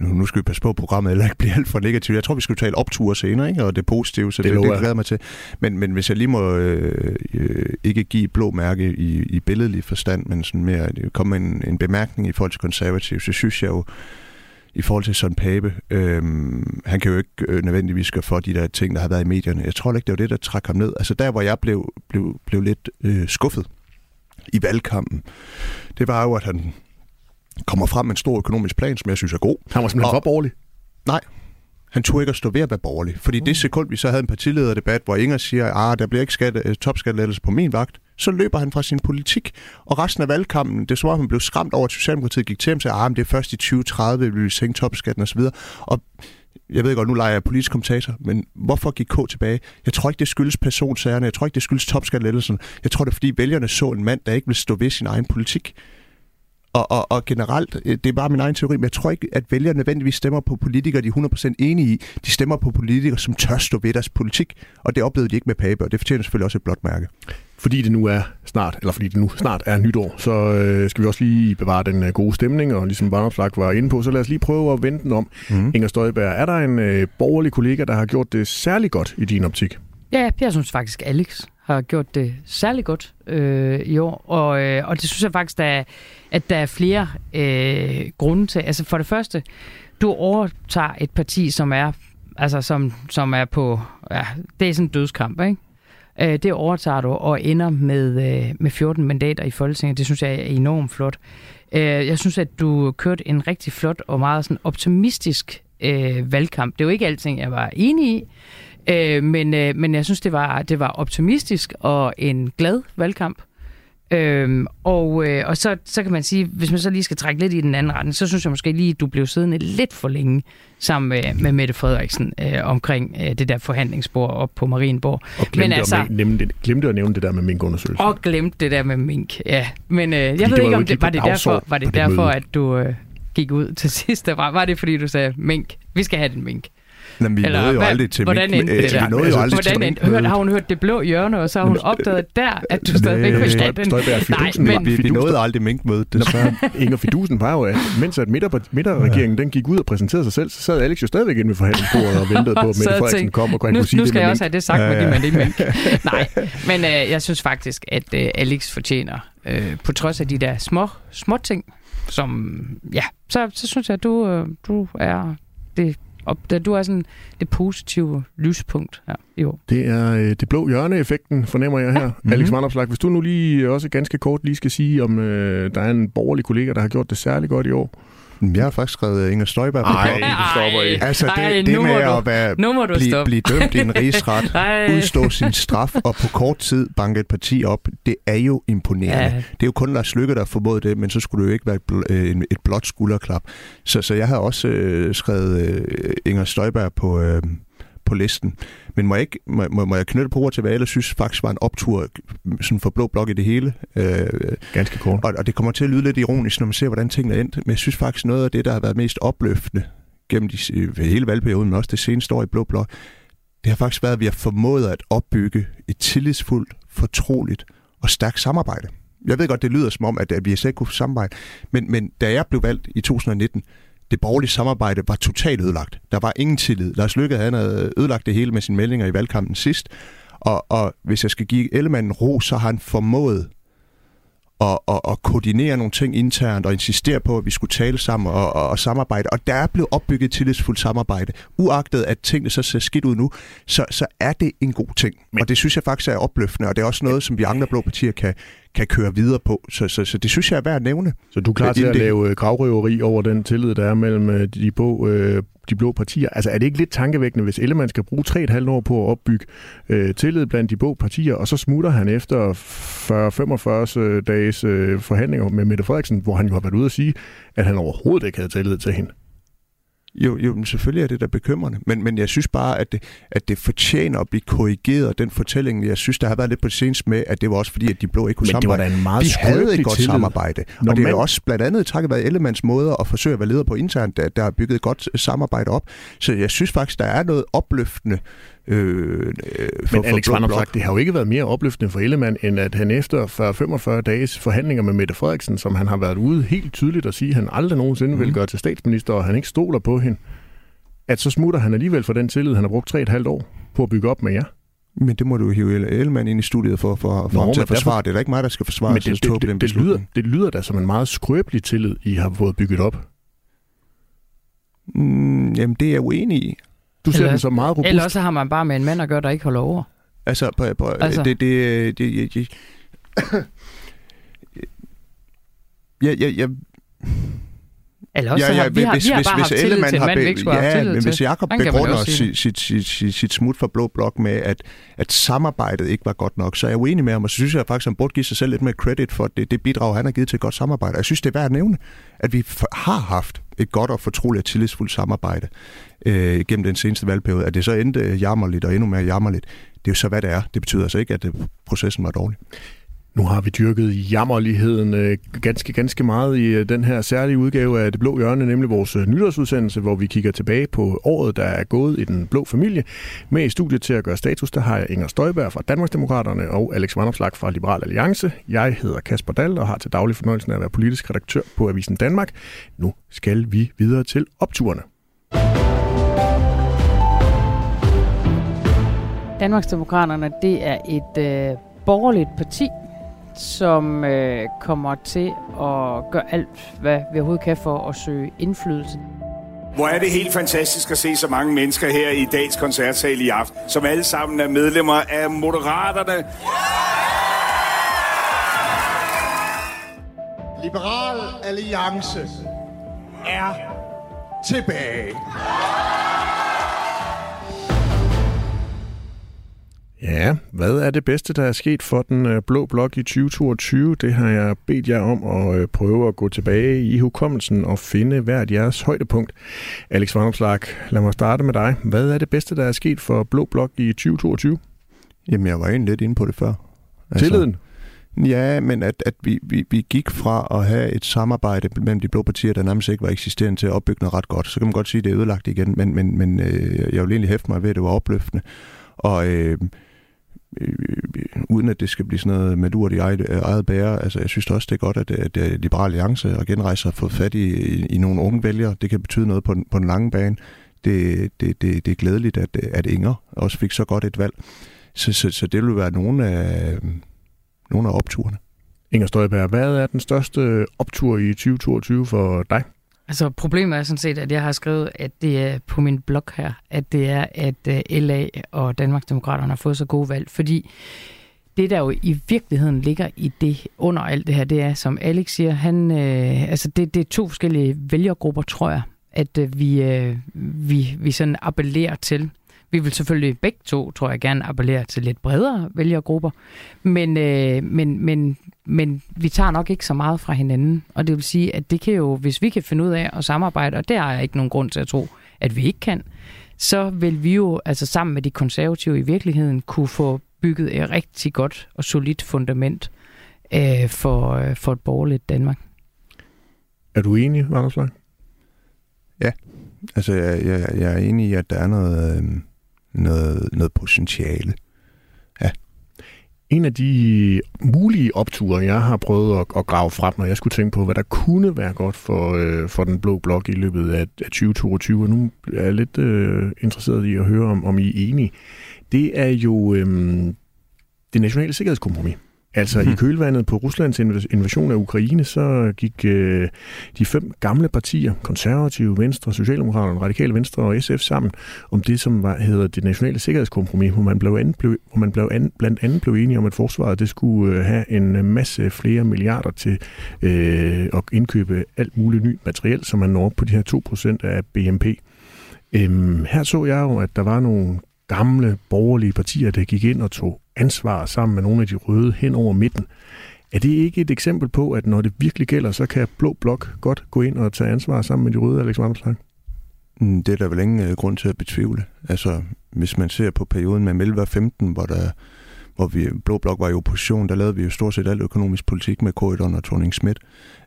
nu, nu skal vi passe på, at programmet eller ikke bliver alt for negativt. Jeg tror, vi skal tale opture senere, ikke? og det positive, så det, det, det glæder mig til. Men, men hvis jeg lige må øh, øh, ikke give blå mærke i, i billedlig forstand, men sådan mere komme med en, en bemærkning i forhold til konservativ, så synes jeg jo, i forhold til Søren Pape, øh, han kan jo ikke øh, nødvendigvis gøre for de der ting, der har været i medierne. Jeg tror ikke, det var det, der trak ham ned. Altså der, hvor jeg blev, blev, blev lidt øh, skuffet i valgkampen, det var jo, at han kommer frem med en stor økonomisk plan, som jeg synes er god. Han var simpelthen for borgerlig? Nej, han tog ikke at stå ved at være borgerlig. Fordi mm. det sekund, vi så havde en partilederdebat, hvor Inger siger, at ah, der bliver ikke skat, øh, topskattelettelse på min vagt, så løber han fra sin politik. Og resten af valgkampen, det så var, at han blev skræmt over, at Socialdemokratiet gik til ham og sagde, at ah, det er først i 2030, vi vil sænke topskatten osv. Og jeg ved godt, nu leger jeg politisk kommentator, men hvorfor gik K tilbage? Jeg tror ikke, det skyldes personsagerne. Jeg tror ikke, det skyldes topskattelettelsen. Jeg tror, det er, fordi vælgerne så en mand, der ikke vil stå ved sin egen politik. Og, og, og generelt, øh, det er bare min egen teori, men jeg tror ikke, at vælgere nødvendigvis stemmer på politikere, de er 100% enige i. De stemmer på politikere, som tør stå ved deres politik, og det oplevede de ikke med Pape, og det fortjener selvfølgelig også et blåt mærke. Fordi det nu er snart, eller fordi det nu snart er nytår, så øh, skal vi også lige bevare den øh, gode stemning, og ligesom Barnopslag var inde på, så lad os lige prøve at vende den om. Mm. Inger Støjberg, er der en øh, borgerlig kollega, der har gjort det særlig godt i din optik? Ja, jeg synes faktisk, Alex har gjort det særlig godt øh, i år, og, øh, og det synes jeg faktisk, der er, at der er flere øh, grunde til. Altså for det første, du overtager et parti, som er, altså som, som er på, ja, det er sådan en dødskamp, ikke? Øh, det overtager du og ender med, øh, med 14 mandater i Folketinget. Det synes jeg er enormt flot. Øh, jeg synes, at du kørte en rigtig flot og meget sådan optimistisk øh, valgkamp. Det er jo ikke alting, jeg var enig i, øh, men, øh, men jeg synes, det var, det var optimistisk og en glad valgkamp. Øhm, og øh, og så, så kan man sige, hvis man så lige skal trække lidt i den anden retning, så synes jeg måske lige, at du blev siddende lidt for længe sammen med, med Mette Frederiksen øh, omkring øh, det der forhandlingsbord op på Marienborg. Og glemte, Men altså, at, nævne, glemte at nævne det der med minkundersøgelsen. Og glemte det der med mink, ja. Men øh, jeg ved ikke, om det var det derfor, var det derfor at du øh, gik ud til sidst. Var, var det, fordi du sagde, mink, vi skal have den mink? Jamen, vi Eller, nåede jo hvad, aldrig til hvordan endte det der? Vi nåede jo aldrig hvordan endte, hørte, har hun hørt det blå hjørne, og så har hun opdaget der, at du stadigvæk vil have den? Nej, men... Vi, vi nåede aldrig minkmødet, desværre. Inger Fidusen var jo, at mens at midterregeringen den gik ud og præsenterede sig selv, så sad Alex jo stadigvæk inde ved forhandlingsbordet og ventede på, at Mette Frederiksen kom og kunne nu, sige nu skal jeg også have det sagt med det med mink. Nej, men øh, jeg synes faktisk, at øh, Alex fortjener, øh, på trods af de der små, små ting, som, ja, så, så synes jeg, at du, øh, du er det og da du er sådan det positive lyspunkt her i år. Det er øh, det blå hjørne-effekten, fornemmer jeg her. Mm-hmm. Alex Vandopslag, hvis du nu lige også ganske kort lige skal sige, om øh, der er en borgerlig kollega, der har gjort det særligt godt i år. Jeg har faktisk skrevet Inger Støjberg på Ej, det stopper I. Altså, det, ej, det med du, at være, nu må du blive, blive dømt i en rigsret, udstå sin straf og på kort tid banke et parti op, det er jo imponerende. Ja. Det er jo kun Lars Lykke, der har formået det, men så skulle det jo ikke være et, øh, et blåt skulderklap. Så, så jeg har også øh, skrevet øh, Inger Støjberg på... Øh, på listen. Men må jeg, ikke, må, må, må jeg knytte på ord til, hvad jeg ellers synes faktisk var en optur sådan for blå blok i det hele. Øh, Ganske kort. Og, og det kommer til at lyde lidt ironisk, når man ser, hvordan tingene er endt. Men jeg synes faktisk, noget af det, der har været mest opløftende gennem de, hele valgperioden, men også det seneste år i blå blok, det har faktisk været, at vi har formået at opbygge et tillidsfuldt, fortroligt og stærkt samarbejde. Jeg ved godt, det lyder som om, at, at vi slet ikke kunne samarbejde, men, men da jeg blev valgt i 2019, det borgerlige samarbejde var totalt ødelagt. Der var ingen tillid. Lars Lykke han havde ødelagt det hele med sine meldinger i valgkampen sidst. Og, og hvis jeg skal give Ellemann ro, så har han formået at, at, at koordinere nogle ting internt og insistere på, at vi skulle tale sammen og, og, og samarbejde. Og der er blevet opbygget tillidsfuldt samarbejde. Uagtet at tingene så ser skidt ud nu, så, så er det en god ting. Men... Og det synes jeg faktisk er opløftende, og det er også noget, som vi andre blå partier kan, kan køre videre på. Så, så, så det synes jeg er værd at nævne. Så du er klar til at lave øh, gravrøveri over den tillid, der er mellem øh, de, øh, de blå partier? Altså er det ikke lidt tankevækkende, hvis Ellemann skal bruge 3,5 år på at opbygge øh, tillid blandt de blå partier, og så smutter han efter 40-45 øh, dages øh, forhandlinger med Mette Frederiksen, hvor han jo har været ude at sige, at han overhovedet ikke havde tillid til hende? Jo, jo men selvfølgelig er det da bekymrende, men, men jeg synes bare, at det, at det fortjener at blive korrigeret, den fortælling. Jeg synes, der har været lidt på det seneste med, at det var også fordi, at de blå ikke kunne men samarbejde. det var da en meget Vi havde et godt tillid. samarbejde, Når og det er man... også blandt andet takket være Ellemanns måder at forsøge at være leder på internt, der, der har bygget et godt samarbejde op. Så jeg synes faktisk, der er noget opløftende Øh, for, Men Alex Van det har jo ikke været mere opløftende for Ellemann, end at han efter 40-45 dages forhandlinger med Mette Frederiksen, som han har været ude helt tydeligt at sige, at han aldrig nogensinde mm. vil mhm. gøre til statsminister, og han ikke stoler på hende, at så smutter han alligevel for den tillid, han har brugt 3,5 år på at bygge op med jer. Men det må du hive Ellemann ind i studiet for, for, for Nå, ham til at forsvare. Derfor... Det er da ikke mig, der skal forsvare men det, det, det, det, lyder, det lyder da som en meget skrøbelig tillid, I har fået bygget op. Mm, jamen, det er jeg uenig i. Du ser eller, den som meget robust. Eller også har man bare med en mand at gøre, der ikke holder over. Altså, på, på, altså. det... det, det, det jeg, jeg, jeg, eller også, ja, ja, vi har, hvis, vi har bare hvis, haft tillid til mand, vi ikke skulle ja, men hvis Jacob begrunder sit, sit, sit, sit, sit smut for Blå Blok med, at, at samarbejdet ikke var godt nok, så er jeg uenig med ham, og så synes jeg faktisk, at han burde give sig selv lidt mere credit for det, det bidrag, han har givet til et godt samarbejde. Jeg synes, det er værd at nævne, at vi har haft et godt og fortroligt og tillidsfuldt samarbejde øh, gennem den seneste valgperiode. At det så endte jammerligt og endnu mere jammerligt, det er jo så, hvad det er. Det betyder altså ikke, at processen var dårlig. Nu har vi dyrket jammerligheden øh, ganske, ganske meget i øh, den her særlige udgave af Det Blå Hjørne, nemlig vores øh, nytårsudsendelse, hvor vi kigger tilbage på året, der er gået i den blå familie. Med i studiet til at gøre status, der har jeg Inger Støjberg fra Danmarksdemokraterne og Alex Vanderslag fra Liberal Alliance. Jeg hedder Kasper Dahl og har til daglig fornøjelsen af at være politisk redaktør på Avisen Danmark. Nu skal vi videre til opturene. Danmarksdemokraterne, det er et øh, borgerligt parti, som øh, kommer til at gøre alt, hvad vi overhovedet kan for at søge indflydelse. Hvor er det helt fantastisk at se så mange mennesker her i dagens koncertsal i aften, som alle sammen er medlemmer af Moderaterne. Liberal Alliance er tilbage. Ja, hvad er det bedste, der er sket for den øh, blå blok i 2022? Det har jeg bedt jer om at øh, prøve at gå tilbage i hukommelsen og finde hvert jeres højdepunkt. Alex Vanderslag, lad mig starte med dig. Hvad er det bedste, der er sket for blå blok i 2022? Jamen, jeg var egentlig lidt inde på det før. Altså, Tilliden? Ja, men at, at vi, vi, vi gik fra at have et samarbejde mellem de blå partier, der nærmest ikke var eksisterende til at opbygge noget ret godt. Så kan man godt sige, at det er ødelagt igen, men, men, men øh, jeg vil egentlig hæfte mig ved, at det var opløftende. Og øh, Øh, øh, øh, uden at det skal blive sådan noget med lurt i eget, øh, eget bære, altså jeg synes også, det er godt, at, at, Liberal Liberale Alliance og Genrejse har fået fat i, i, i nogle unge vælgere. Det kan betyde noget på, den, på den lange bane. Det, det, det, det er glædeligt, at, at Inger også fik så godt et valg. Så, så, så det vil være nogle af, nogle af opturene. Inger Støjberg, hvad er den største optur i 2022 for dig? Altså problemet er sådan set, at jeg har skrevet, at det er på min blog her, at det er, at øh, LA og Danmarksdemokraterne har fået så gode valg, fordi det der jo i virkeligheden ligger i det under alt det her, det er, som Alex siger, han, øh, altså det, det er to forskellige vælgergrupper, tror jeg, at øh, vi, øh, vi, vi sådan appellerer til. Vi vil selvfølgelig begge to, tror jeg, gerne appellere til lidt bredere vælgergrupper, men, øh, men, men, men vi tager nok ikke så meget fra hinanden, og det vil sige, at det kan jo, hvis vi kan finde ud af at samarbejde, og der er ikke nogen grund til at tro, at vi ikke kan, så vil vi jo altså sammen med de konservative i virkeligheden kunne få bygget et rigtig godt og solidt fundament øh, for, øh, for et borgerligt Danmark. Er du enig, Anders Lang? Ja, altså jeg, jeg, jeg er enig i, at der er noget, øh, noget, noget potentiale. Ja. En af de mulige opture, jeg har prøvet at, at grave frem, når jeg skulle tænke på, hvad der kunne være godt for, øh, for den blå blok i løbet af, af 2022, og nu er jeg lidt øh, interesseret i at høre, om, om I er enige, det er jo øh, det nationale sikkerhedskompromis. Altså mm. i kølvandet på Ruslands invasion af Ukraine, så gik øh, de fem gamle partier, konservative, Venstre, Socialdemokraterne, Radikale Venstre og SF sammen om det, som var, hedder det nationale sikkerhedskompromis, hvor man, blev an, blev, hvor man blev an, blandt andet blev enige om, at forsvaret det skulle øh, have en masse flere milliarder til øh, at indkøbe alt muligt nyt materiel, så man når på de her 2% af BNP. Øhm, her så jeg jo, at der var nogle gamle borgerlige partier, der gik ind og tog ansvar sammen med nogle af de røde hen over midten. Er det ikke et eksempel på, at når det virkelig gælder, så kan Blå Blok godt gå ind og tage ansvar sammen med de røde, Alex Vanderslang? Mm, det er der vel ingen øh, grund til at betvivle. Altså, hvis man ser på perioden med Melva 15, hvor der hvor vi, Blå Blok var i opposition, der lavede vi jo stort set al økonomisk politik med Corridon og Thorning Schmidt.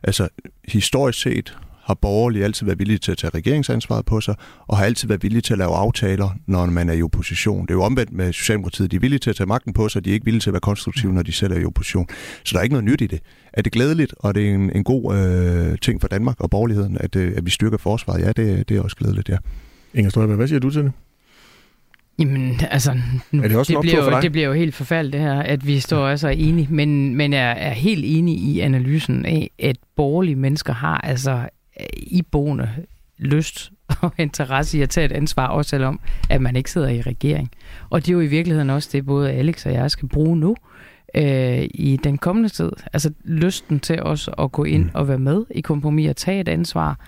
Altså, historisk set har borgerlige altid været villige til at tage regeringsansvaret på sig, og har altid været villige til at lave aftaler, når man er i opposition. Det er jo omvendt med Socialdemokratiet. De er villige til at tage magten på sig, de er ikke villige til at være konstruktive, når de selv er i opposition. Så der er ikke noget nyt i det. Er det glædeligt, og det er en, en god øh, ting for Danmark og borgerligheden, at, øh, at vi styrker forsvaret? Ja, det, det er også glædeligt, ja. Inger Støjberg, hvad siger du til det? Jamen, altså, er det, også det, bliver jo, det bliver jo helt forfærdeligt det her, at vi står altså enige, men, men er, er helt enige i analysen af, at borgerlige mennesker har altså iboende lyst og interesse i at tage et ansvar, også selvom at man ikke sidder i regering. Og det er jo i virkeligheden også det, både Alex og jeg skal bruge nu øh, i den kommende tid. Altså lysten til os at gå ind mm. og være med i kompromis og tage et ansvar.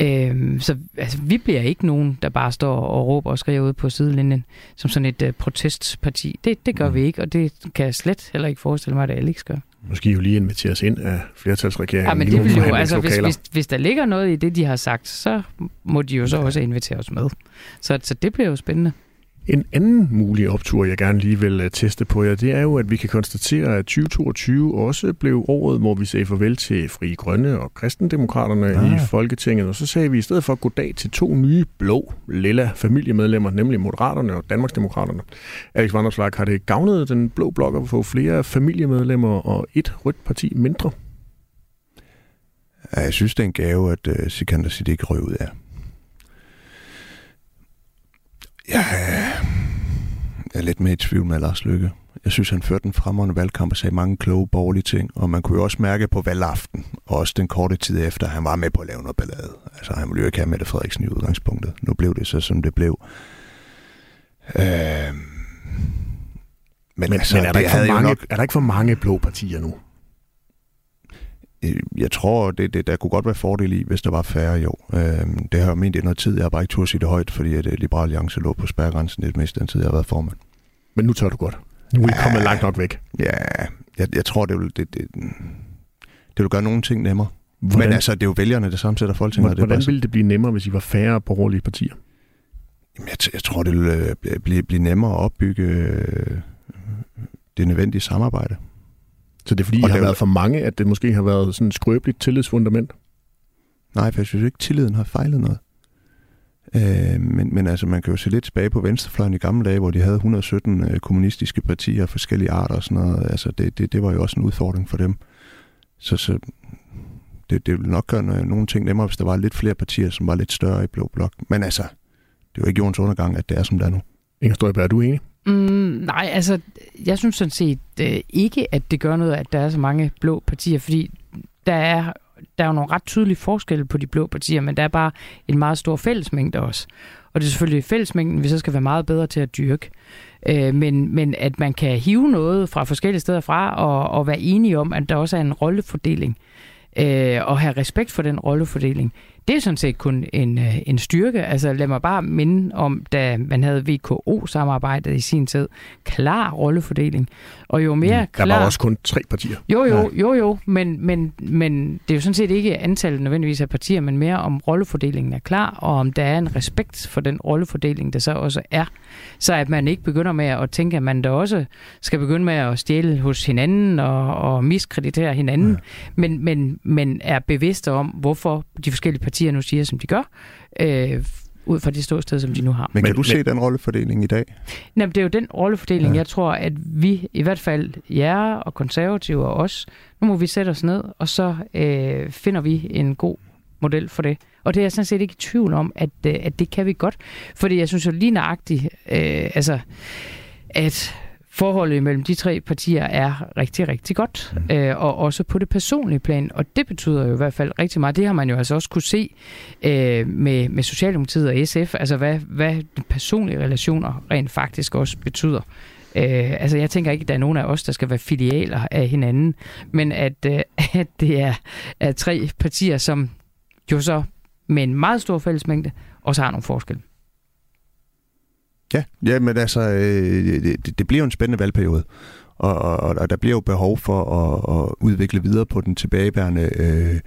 Øh, så altså, vi bliver ikke nogen, der bare står og råber og skriver ud på sidelinjen som sådan et uh, protestparti. Det, det gør mm. vi ikke, og det kan jeg slet heller ikke forestille mig, at Alex gør. Måske jo lige invitere os ind af flertalsregeringen. Ja, men det vil jo, altså hvis, hvis, hvis der ligger noget i det, de har sagt, så må de jo så også invitere os med. Så, så det bliver jo spændende. En anden mulig optur, jeg gerne lige vil øh, teste på jer, det er jo, at vi kan konstatere, at 2022 også blev året, hvor vi sagde farvel til Fri Grønne og Kristendemokraterne ah. i Folketinget. Og så sagde vi i stedet for goddag til to nye blå, lilla familiemedlemmer, nemlig Moderaterne og Danmarksdemokraterne. Alex Vanderslag, har det gavnet den blå blok at få flere familiemedlemmer og et rødt parti mindre? Ja, jeg synes, det er en gave, at uh, Sikander ikke røg ud af. Jeg er lidt mere i tvivl med Lars Lykke. Jeg synes, han førte en fremragende valgkamp og sagde mange kloge borgerlige ting, og man kunne jo også mærke på valgaften, og også den korte tid efter, at han var med på at lave noget ballade. Altså, han ville jo ikke have Mette Frederiksen i udgangspunktet. Nu blev det så, som det blev. Øh, men, men, altså, men er, der ikke for mange, nok... er der ikke for mange blå partier nu? Øh, jeg tror, det, det, der kunne godt være fordel i, hvis der var færre, jo. Øhm, det har jeg ment i noget tid. Jeg har bare ikke turde sige det højt, fordi at øh, Liberal Alliance lå på spærregrænsen det meste den tid, jeg har været formand. Men nu tør du godt. Nu er I kommet langt nok væk. Ja, jeg, jeg tror, det vil, det, det, det vil gøre nogle ting nemmere. Hvordan? Men altså, det er jo vælgerne, der sammensætter Folketinget. Hvordan, hvordan ville det blive nemmere, hvis I var færre borgerlige partier? Jamen, jeg, jeg tror, det vil øh, blive, blive nemmere at opbygge øh, det nødvendige samarbejde. Så det er fordi, I har været for mange, at det måske har været sådan et skrøbeligt tillidsfundament? Nej, for jeg synes ikke, tilliden har fejlet noget. Øh, men, men altså, man kan jo se lidt tilbage på venstrefløjen i gamle dage, hvor de havde 117 øh, kommunistiske partier af forskellige arter og sådan noget. Altså, det, det, det var jo også en udfordring for dem. Så, så det, det ville nok gøre nogle ting nemmere, hvis der var lidt flere partier, som var lidt større i Blå Blok. Men altså, det er jo ikke jordens undergang, at det er, som det er nu. Inger Støjberg, er du enig? Mm, nej, altså, jeg synes sådan set øh, ikke, at det gør noget, at der er så mange blå partier, fordi der er, der er jo nogle ret tydelige forskelle på de blå partier, men der er bare en meget stor fællesmængde også. Og det er selvfølgelig fællesmængden, vi så skal være meget bedre til at dyrke. Øh, men, men at man kan hive noget fra forskellige steder fra, og, og være enige om, at der også er en rollefordeling, øh, og have respekt for den rollefordeling, det er sådan set kun en, øh, en styrke. Altså lad mig bare minde om, da man havde VKO-samarbejdet i sin tid. Klar rollefordeling. Og jo mere mm, klar... Der var også kun tre partier. Jo, jo, jo, jo. Men, men, men det er jo sådan set ikke antallet nødvendigvis af partier, men mere om rollefordelingen er klar, og om der er en respekt for den rollefordeling, der så også er. Så at man ikke begynder med at tænke, at man da også skal begynde med at stjæle hos hinanden og, og miskreditere hinanden, ja. men, men, men er bevidste om, hvorfor de forskellige partier partier nu siger, som de gør, øh, ud fra det ståsted, som de nu har. Men kan du se den rollefordeling i dag? Jamen, det er jo den rollefordeling, ja. jeg tror, at vi, i hvert fald jer og konservative og os, nu må vi sætte os ned, og så øh, finder vi en god model for det. Og det er jeg sådan set ikke i tvivl om, at, øh, at det kan vi godt. Fordi jeg synes jo lige nøjagtigt, øh, altså, at forholdet mellem de tre partier er rigtig, rigtig godt, mm. øh, og også på det personlige plan, og det betyder jo i hvert fald rigtig meget. Det har man jo altså også kunne se øh, med, med Socialdemokratiet og SF, altså hvad, hvad de personlige relationer rent faktisk også betyder. Øh, altså jeg tænker ikke, at der er nogen af os, der skal være filialer af hinanden, men at, øh, at det er, er tre partier, som jo så med en meget stor fællesmængde også har nogle forskelle. Ja, ja men altså, øh, det, det bliver jo en spændende valgperiode, og, og, og der bliver jo behov for at, at udvikle videre på den tilbageværende øh,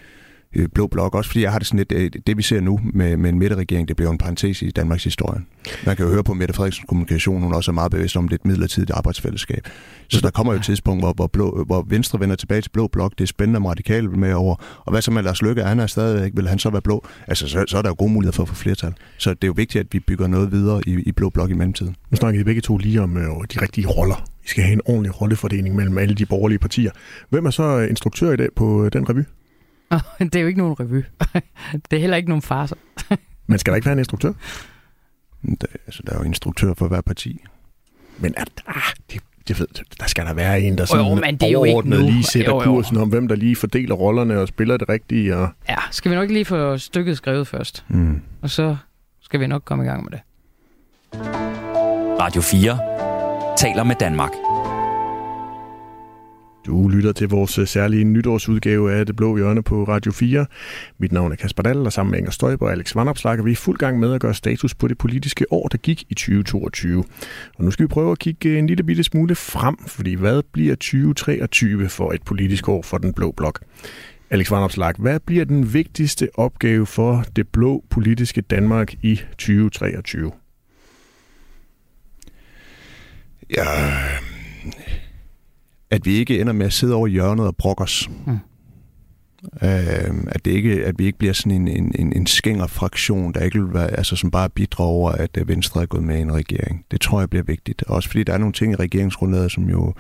øh, blå blok, også fordi jeg har det sådan lidt, det, øh, det vi ser nu med, med en midterregering, det bliver en parentes i Danmarks historie. Man kan jo høre på Mette Frederiksens kommunikation, hun også er meget bevidst om det et midlertidigt arbejdsfællesskab. Så der kommer jo et tidspunkt, hvor, hvor, blå, hvor Venstre vender tilbage til blå blok, det er spændende om radikale med over, og hvad så med Lars Løkke, han er stadig, vil han så være blå? Altså, så, så er der jo gode muligheder for at få flertal. Så det er jo vigtigt, at vi bygger noget videre i, i blå blok i mellemtiden. Nu snakker I begge to lige om øh, de rigtige roller. Vi skal have en ordentlig rollefordeling mellem alle de borgerlige partier. Hvem er så instruktør i dag på øh, den revy? det er jo ikke nogen revy. det er heller ikke nogen farser. Men skal der ikke være en instruktør? Der, altså, der er jo instruktør for hver parti. Men er, ah, det, det ved, der skal der være en, der sådan jo, men det er overordnet jo ikke lige sætter jo, jo. kursen om, hvem der lige fordeler rollerne og spiller det rigtige. Og... Ja, skal vi nok lige få stykket skrevet først. Mm. Og så skal vi nok komme i gang med det. Radio 4 taler med Danmark. Du lytter til vores øh, særlige nytårsudgave af Det Blå Hjørne på Radio 4. Mit navn er Kasper Dahl, og sammen med Inger Støjber og Alex Vandopslag er vi i fuld gang med at gøre status på det politiske år, der gik i 2022. Og nu skal vi prøve at kigge øh, en lille bitte smule frem, fordi hvad bliver 2023 for et politisk år for den blå blok? Alex Vandopslag, hvad bliver den vigtigste opgave for det blå politiske Danmark i 2023? Ja, at vi ikke ender med at sidde over i hjørnet og brokke os. Mm. Øh, at, det ikke, at vi ikke bliver sådan en, en, en, en skængerfraktion, der ikke vil være, altså, som bare bidrager over, at øh, Venstre er gået med i en regering. Det tror jeg bliver vigtigt. Også fordi der er nogle ting i regeringsgrundlaget, som jo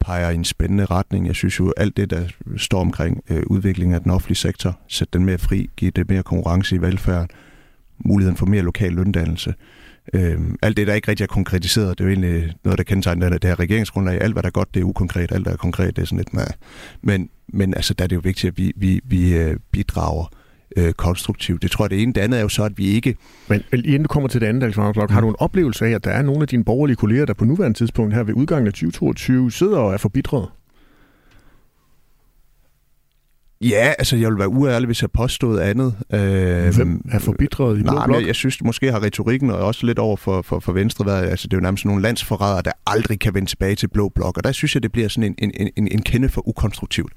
peger i en spændende retning. Jeg synes jo, alt det, der står omkring øh, udviklingen af den offentlige sektor, sætte den mere fri, give det mere konkurrence i velfærd, muligheden for mere lokal løndannelse. Øh, Øh, alt det, der ikke rigtig er konkretiseret, det er jo egentlig noget, der kendetegner det her regeringsgrundlag. Alt, hvad der er godt, det er ukonkret. Alt, der er konkret, det er sådan lidt, nej. Men, men altså, der er det jo vigtigt, at vi, vi, vi øh, bidrager øh, konstruktivt. Det tror jeg, det ene. Det andet er jo så, at vi ikke... Men inden du kommer til det andet, Alexander har du en oplevelse af, at der er nogle af dine borgerlige kolleger, der på nuværende tidspunkt her ved udgangen af 2022 sidder og er forbitret? Ja, altså jeg vil være uærlig, hvis jeg påstod andet. Øh, Hvem er forbitret i blå nej, jeg, jeg synes måske har retorikken og også lidt over for, for, for Venstre været, altså det er jo nærmest nogle landsforrædere, der aldrig kan vende tilbage til blå blok, og der synes jeg, det bliver sådan en, en, en, en kende for ukonstruktivt.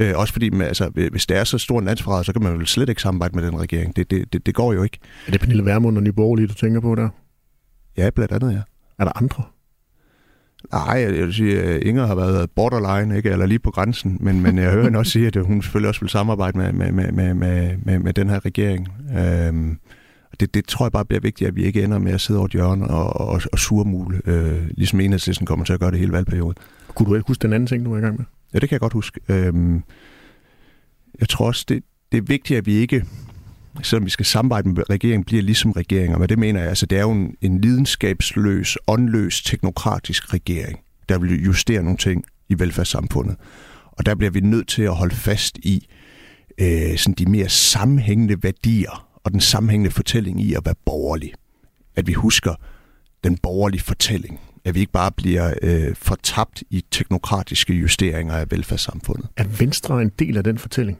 Øh, også fordi, med, altså, hvis det er så stor en landsforræder, så kan man vel slet ikke samarbejde med den regering. Det, det, det, det går jo ikke. Er det Pernille Vermund og Nye Borgerlige, du tænker på der? Ja, blandt andet, ja. Er der andre? Nej, jeg vil sige, at Inger har været borderline, ikke? eller lige på grænsen, men, men jeg hører hende også sige, at hun selvfølgelig også vil samarbejde med, med, med, med, med, med, med den her regering. Øhm, det, det tror jeg bare bliver vigtigt, at vi ikke ender med at sidde over et hjørne og, og, og surmule, øh, ligesom enhedslisten kommer til at gøre det hele valgperioden. Kunne du ikke huske den anden ting, du er i gang med? Ja, det kan jeg godt huske. Øhm, jeg tror også, det, det er vigtigt, at vi ikke selvom vi skal samarbejde med regeringen, bliver ligesom regeringer. Men det mener jeg, altså det er jo en, en lidenskabsløs, åndløs, teknokratisk regering, der vil justere nogle ting i velfærdssamfundet. Og der bliver vi nødt til at holde fast i øh, sådan de mere sammenhængende værdier og den sammenhængende fortælling i at være borgerlig. At vi husker den borgerlige fortælling. At vi ikke bare bliver øh, fortabt i teknokratiske justeringer af velfærdssamfundet. Er Venstre en del af den fortælling?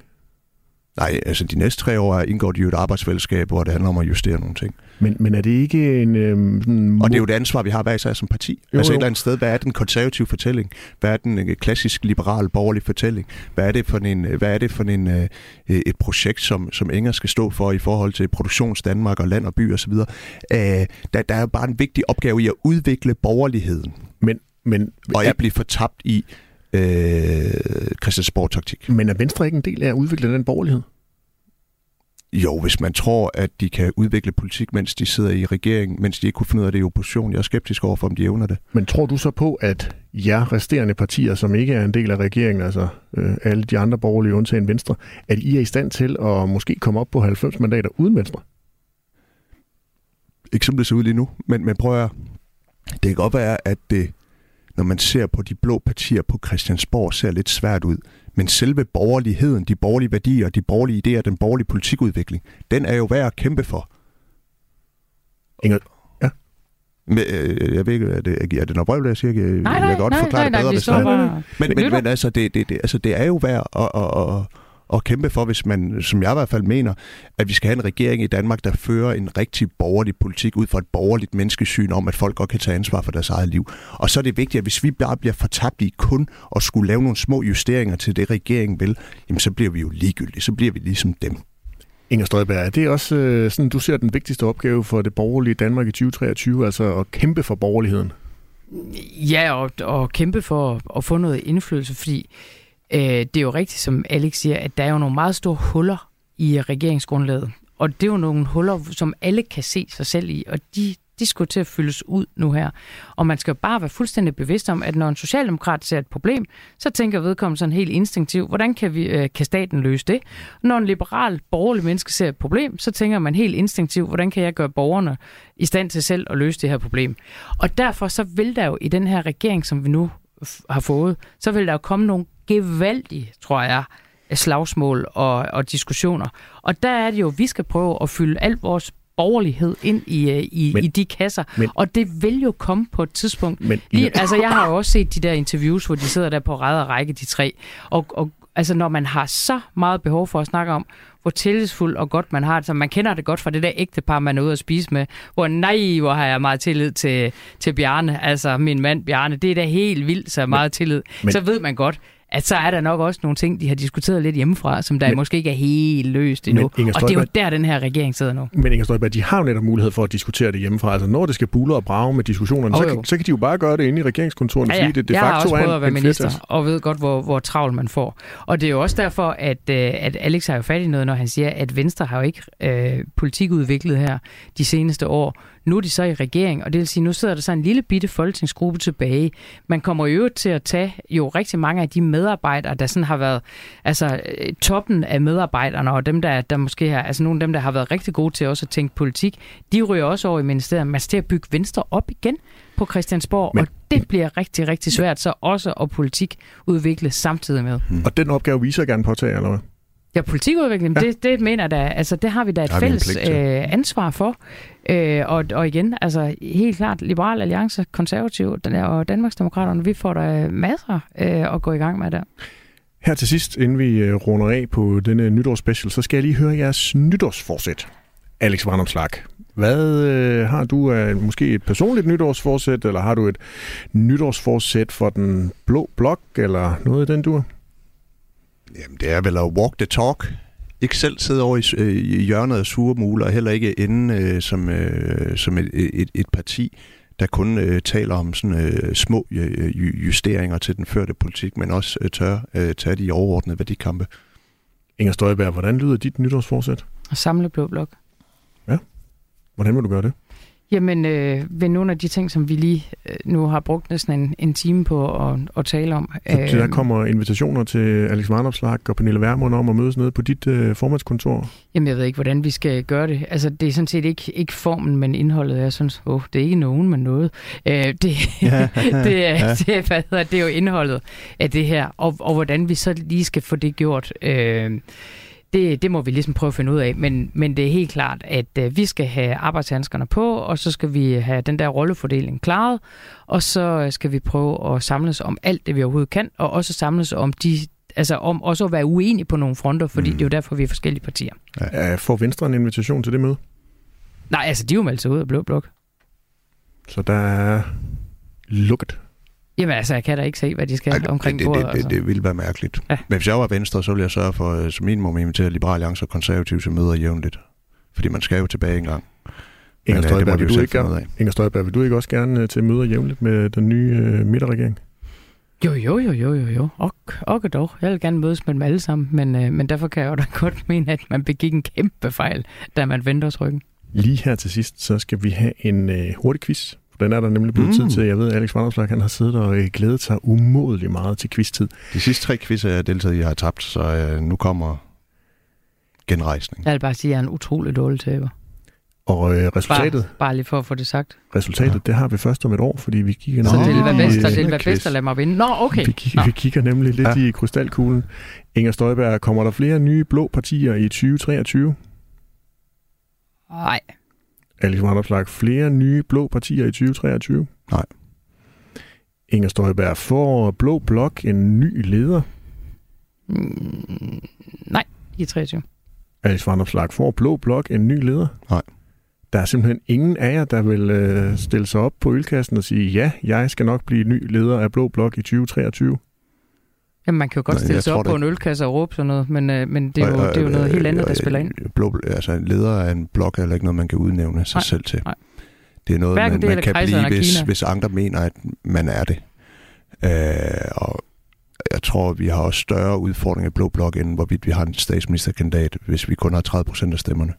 Nej, altså de næste tre år indgår de jo et arbejdsfællesskab, hvor det handler om at justere nogle ting. Men, men er det ikke en... Øhm, sådan... Og det er jo det ansvar, vi har hver især som parti. Jo, altså et eller andet sted, hvad er den konservative fortælling? Hvad er den øh, klassisk liberal borgerlig fortælling? Hvad er det for, en, øh, hvad er det for en, øh, et projekt, som, som Inger skal stå for i forhold til produktions Danmark og land og by osv.? Øh, der, der er bare en vigtig opgave i at udvikle borgerligheden. Men, men, og ikke blive fortabt i øh, Christiansborg-taktik. Men er Venstre ikke en del af at udvikle den borgerlighed? Jo, hvis man tror, at de kan udvikle politik, mens de sidder i regering, mens de ikke kunne finde ud af det i opposition. Jeg er skeptisk over for, om de evner det. Men tror du så på, at jer resterende partier, som ikke er en del af regeringen, altså øh, alle de andre borgerlige undtagen Venstre, at I er i stand til at måske komme op på 90 mandater uden Venstre? Ikke som det ser ud lige nu, men, men prøv at Det kan godt være, at det når man ser på de blå partier på Christiansborg, ser lidt svært ud. Men selve borgerligheden, de borgerlige værdier, de borgerlige idéer, den borgerlige politikudvikling, den er jo værd at kæmpe for. Inger, ja. Men, øh, jeg ved ikke, er det, er det noget brøvl, jeg siger? Jeg, nej, nej, jeg kan godt nej, forklare nej, det bedre, nej, hvis det er men, men, men altså, det, det, det, altså, det er jo værd at, at, at, at kæmpe for, hvis man, som jeg i hvert fald mener, at vi skal have en regering i Danmark, der fører en rigtig borgerlig politik ud fra et borgerligt menneskesyn om, at folk godt kan tage ansvar for deres eget liv. Og så er det vigtigt, at hvis vi bare bliver fortabt i kun at skulle lave nogle små justeringer til det, regeringen vil, jamen så bliver vi jo ligegyldige. Så bliver vi ligesom dem. Inger Støjberg, er det også øh, sådan, du ser den vigtigste opgave for det borgerlige Danmark i 2023, altså at kæmpe for borgerligheden? Ja, og, og kæmpe for at få noget indflydelse, fordi Øh, Øh, det er jo rigtigt, som Alex siger, at der er jo nogle meget store huller i regeringsgrundlaget. Og det er jo nogle huller, som alle kan se sig selv i, og de, de skulle til at fyldes ud nu her. Og man skal jo bare være fuldstændig bevidst om, at når en socialdemokrat ser et problem, så tænker vedkommende sådan helt instinktivt, hvordan kan, vi, øh, kan staten løse det? Når en liberal, borgerlig menneske ser et problem, så tænker man helt instinktivt, hvordan kan jeg gøre borgerne i stand til selv at løse det her problem? Og derfor så vil der jo i den her regering, som vi nu har fået, så vil der jo komme nogle gevaldige, tror jeg, slagsmål og, og diskussioner. Og der er det jo, at vi skal prøve at fylde al vores borgerlighed ind i, øh, i, men, i de kasser. Men, og det vil jo komme på et tidspunkt. Men, Lige, altså, jeg har jo også set de der interviews, hvor de sidder der på ræd og række, de tre. Og, og altså, når man har så meget behov for at snakke om, hvor tillidsfuld og godt man har det. Så man kender det godt fra det der ægtepar, man er ude at spise med, hvor nej, hvor har jeg meget tillid til, til Bjarne, altså min mand Bjarne. Det er da helt vildt så meget men, tillid. Men, så ved man godt, at så er der nok også nogle ting, de har diskuteret lidt hjemmefra, som der men, måske ikke er helt løst endnu. Men og det er jo der, den her regering sidder nu. Men Inger Støjberg, de har jo netop mulighed for at diskutere det hjemmefra. Altså når det skal buler og brage med diskussionerne, Jo, så, kan, så kan de jo bare gøre det inde i regeringskontorene, Ja, ja. fordi det de jeg har facto også er prøvet en, at være minister, flertals- og ved godt, hvor, hvor travlt man får. Og det er jo også derfor, at, øh, at Alex har jo fat i noget, når han siger, at Venstre har jo ikke øh, politikudviklet her de seneste år. Nu er de så i regering, og det vil sige, nu sidder der så en lille bitte folketingsgruppe tilbage. Man kommer jo til at tage jo rigtig mange af de medarbejdere, der sådan har været altså øh, toppen af medarbejderne, og dem, der, der måske har, altså nogle af dem, der har været rigtig gode til også at tænke politik, de ryger også over i ministeriet. Man skal til at bygge Venstre op igen på Christiansborg, Men, og det bliver rigtig, rigtig svært så også at politik udvikle samtidig med. Og den opgave viser jeg gerne påtage, eller hvad? Ja, politikudvikling, ja. Det, det mener da, altså det har vi da et har fælles pligt til. øh, ansvar for. Øh, og, og igen, altså helt klart, Liberal Alliance, Konservativ og Danmarksdemokraterne, vi får der masser øh, at gå i gang med der. Her til sidst, inden vi øh, runder af på denne nytårsspecial, så skal jeg lige høre jeres nytårsforsæt. Alex Vandomslag, hvad øh, har du af måske et personligt nytårsforsæt, eller har du et nytårsforsæt for den blå blok, eller noget i den dur? Jamen, det er vel at walk the talk. Ikke selv sidde over i, øh, i hjørnet af sure muler, og heller ikke ende øh, som, øh, som et, et, et parti, der kun øh, taler om sådan øh, små øh, ju- justeringer til den førte politik, men også øh, tør øh, tage de overordnede værdikampe. Inger Støjberg, hvordan lyder dit nytårsforsæt? Og samle Blå Blok. Hvordan vil du gøre det? Jamen, øh, ved nogle af de ting, som vi lige øh, nu har brugt næsten en, en time på at, at tale om. Så øh, der kommer invitationer til Alex Vandomslag og Pernille Vermund om at mødes nede på dit øh, formandskontor. Jamen, jeg ved ikke, hvordan vi skal gøre det. Altså, det er sådan set ikke, ikke formen, men indholdet. Jeg synes, åh, det er ikke nogen, men noget. Øh, det, Ja. det, er, Ja. det, er, hvad hedder, det er jo indholdet af det her, og, og hvordan vi så lige skal få det gjort. Øh, det, det må vi ligesom prøve at finde ud af, men, men det er helt klart, at øh, vi skal have arbejdshandskerne på, og så skal vi have den der rollefordeling klaret, og så øh, skal vi prøve at samles om alt det, vi overhovedet kan, og også samles om de altså om også at være uenige på nogle fronter, fordi mm. det er jo derfor, vi er forskellige partier. Ja. Får Venstre en invitation til det møde? Nej, altså de er jo meldt sig ud af Blå Blok. Så der er lukket. Jamen altså, jeg kan da ikke se, hvad de skal Ej, omkring det, bordet. det, det, altså. det, det ville være mærkeligt. Ja. Men hvis jeg var Venstre, så ville jeg sørge for, øh, som minimum, at invitere Liberale Alliance og Konservative til møder jævnligt. Fordi man skal jo tilbage en gang. Inger Men, øh, Støjberg, vil du ikke. Inger Støjberg, vil du ikke også gerne øh, til møder jævnligt med den nye øh, midterregering? Jo, jo, jo, jo, jo, jo. Og, og dog. Jeg vil gerne mødes med dem alle sammen, men, øh, men derfor kan jeg jo da godt mene, at man begik en kæmpe fejl, da man vendte os ryggen. Lige her til sidst, så skal vi have en øh, hurtig quiz. Den er der nemlig blevet mm. tid til. Jeg ved, at Alex Vandomslag, han har siddet og øh, glædet sig umådeligt meget til quiz-tid. De sidste tre quizzer, jeg har deltaget i, har jeg tabt, så øh, nu kommer genrejsning. Jeg vil bare sige, at jeg er en utrolig dårlig taber. Og øh, resultatet, Bare, bare lige for at få det sagt. resultatet ja. det har vi først om et år, fordi vi kigger Så det vil nemlig være bedst, og det vil være bedst at lade mig vinde. Nå, okay. Vi, kigger, vi kigger nemlig lidt ja. i krystalkuglen. Inger Støjberg, kommer der flere nye blå partier i 2023? Nej. Alex Vandomslag, flere nye blå partier i 2023? Nej. Inger Støjberg, får Blå Blok en ny leder? Mm, nej, i 23. Alex Vandomslag, får Blå Blok en ny leder? Nej. Der er simpelthen ingen af jer, der vil øh, stille sig op på ølkassen og sige, ja, jeg skal nok blive ny leder af Blå Blok i 2023. Jamen, man kan jo godt Nej, stille sig op det på en ølkasse og råbe sådan noget, men, øh, men det, er jo, det er jo noget helt andet, der spiller ind. Blå, altså en leder af en blok er heller ikke noget, man kan udnævne sig Nej, selv til. nej. Det er noget, Hverken man, det man kan blive, hvis, hvis andre mener, at man er det. Øh, og jeg tror, vi har også større udfordringer i Blå Blok, end hvorvidt vi har en statsministerkandidat, hvis vi kun har 30 procent af stemmerne.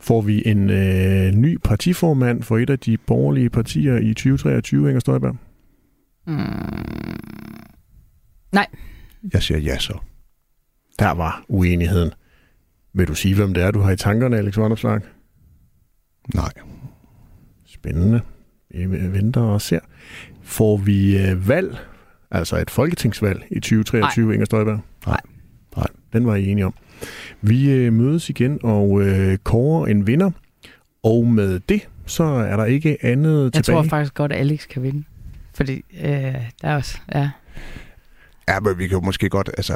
Får vi en øh, ny partiformand for et af de borgerlige partier i 2023, Inger Støjberg? Mm. Nej. Jeg siger ja så. Der var uenigheden. Vil du sige, hvem det er, du har i tankerne, Alex Vanderslag? Nej. Spændende. Vi venter og ser. Får vi øh, valg, altså et folketingsvalg i 2023, Nej. Inger Støjberg? Nej. Nej, den var I enige om. Vi øh, mødes igen og øh, kårer en vinder. Og med det, så er der ikke andet Jeg tilbage. tror faktisk godt, at Alex kan vinde. Fordi øh, der er også, ja. Ja, men vi kan jo måske godt, altså...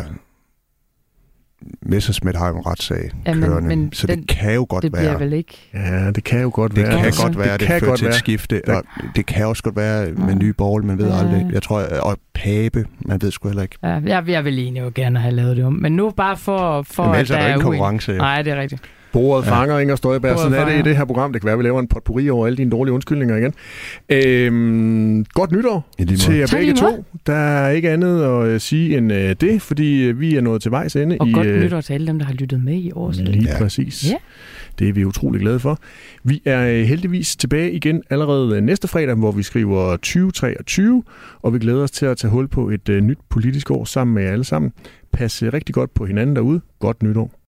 Messerschmidt har jo en retssag Ja, men- kørende, men så den- det kan jo godt det bliver være... vel ikke... Ja, det kan jo godt Det være. kan Altså, godt være, det, det kan fører godt til et være. skifte, Der- og det kan også godt være med nye borgerlige, man ved Ja. aldrig. Jeg tror, og Pape, man ved sgu heller ikke. Ja, jeg, jeg vil egentlig jo gerne have lavet det om. Men nu bare for, for Jamen, at ellers er der ikke uenighed. konkurrence, jo. Nej, det er rigtigt. Bordet Ja. fanger Inger Støjberg. Bordet Sådan er det i det her program. Det kan være, vi laver en potpourri over alle dine dårlige undskyldninger igen. Øhm, godt nytår måde. til jer begge to. Der er ikke andet at øh, sige end øh, det, fordi øh, vi er nået til vejs ende. Og i, godt øh, nytår til alle dem, der har lyttet med i året. Lige ja. præcis. Ja. Det er vi utrolig glade for. Vi er heldigvis tilbage igen allerede næste fredag, hvor vi skriver 2023, og vi glæder os til at tage hul på et nyt politisk år sammen med jer alle sammen. Pas rigtig godt på hinanden derude. Godt nytår.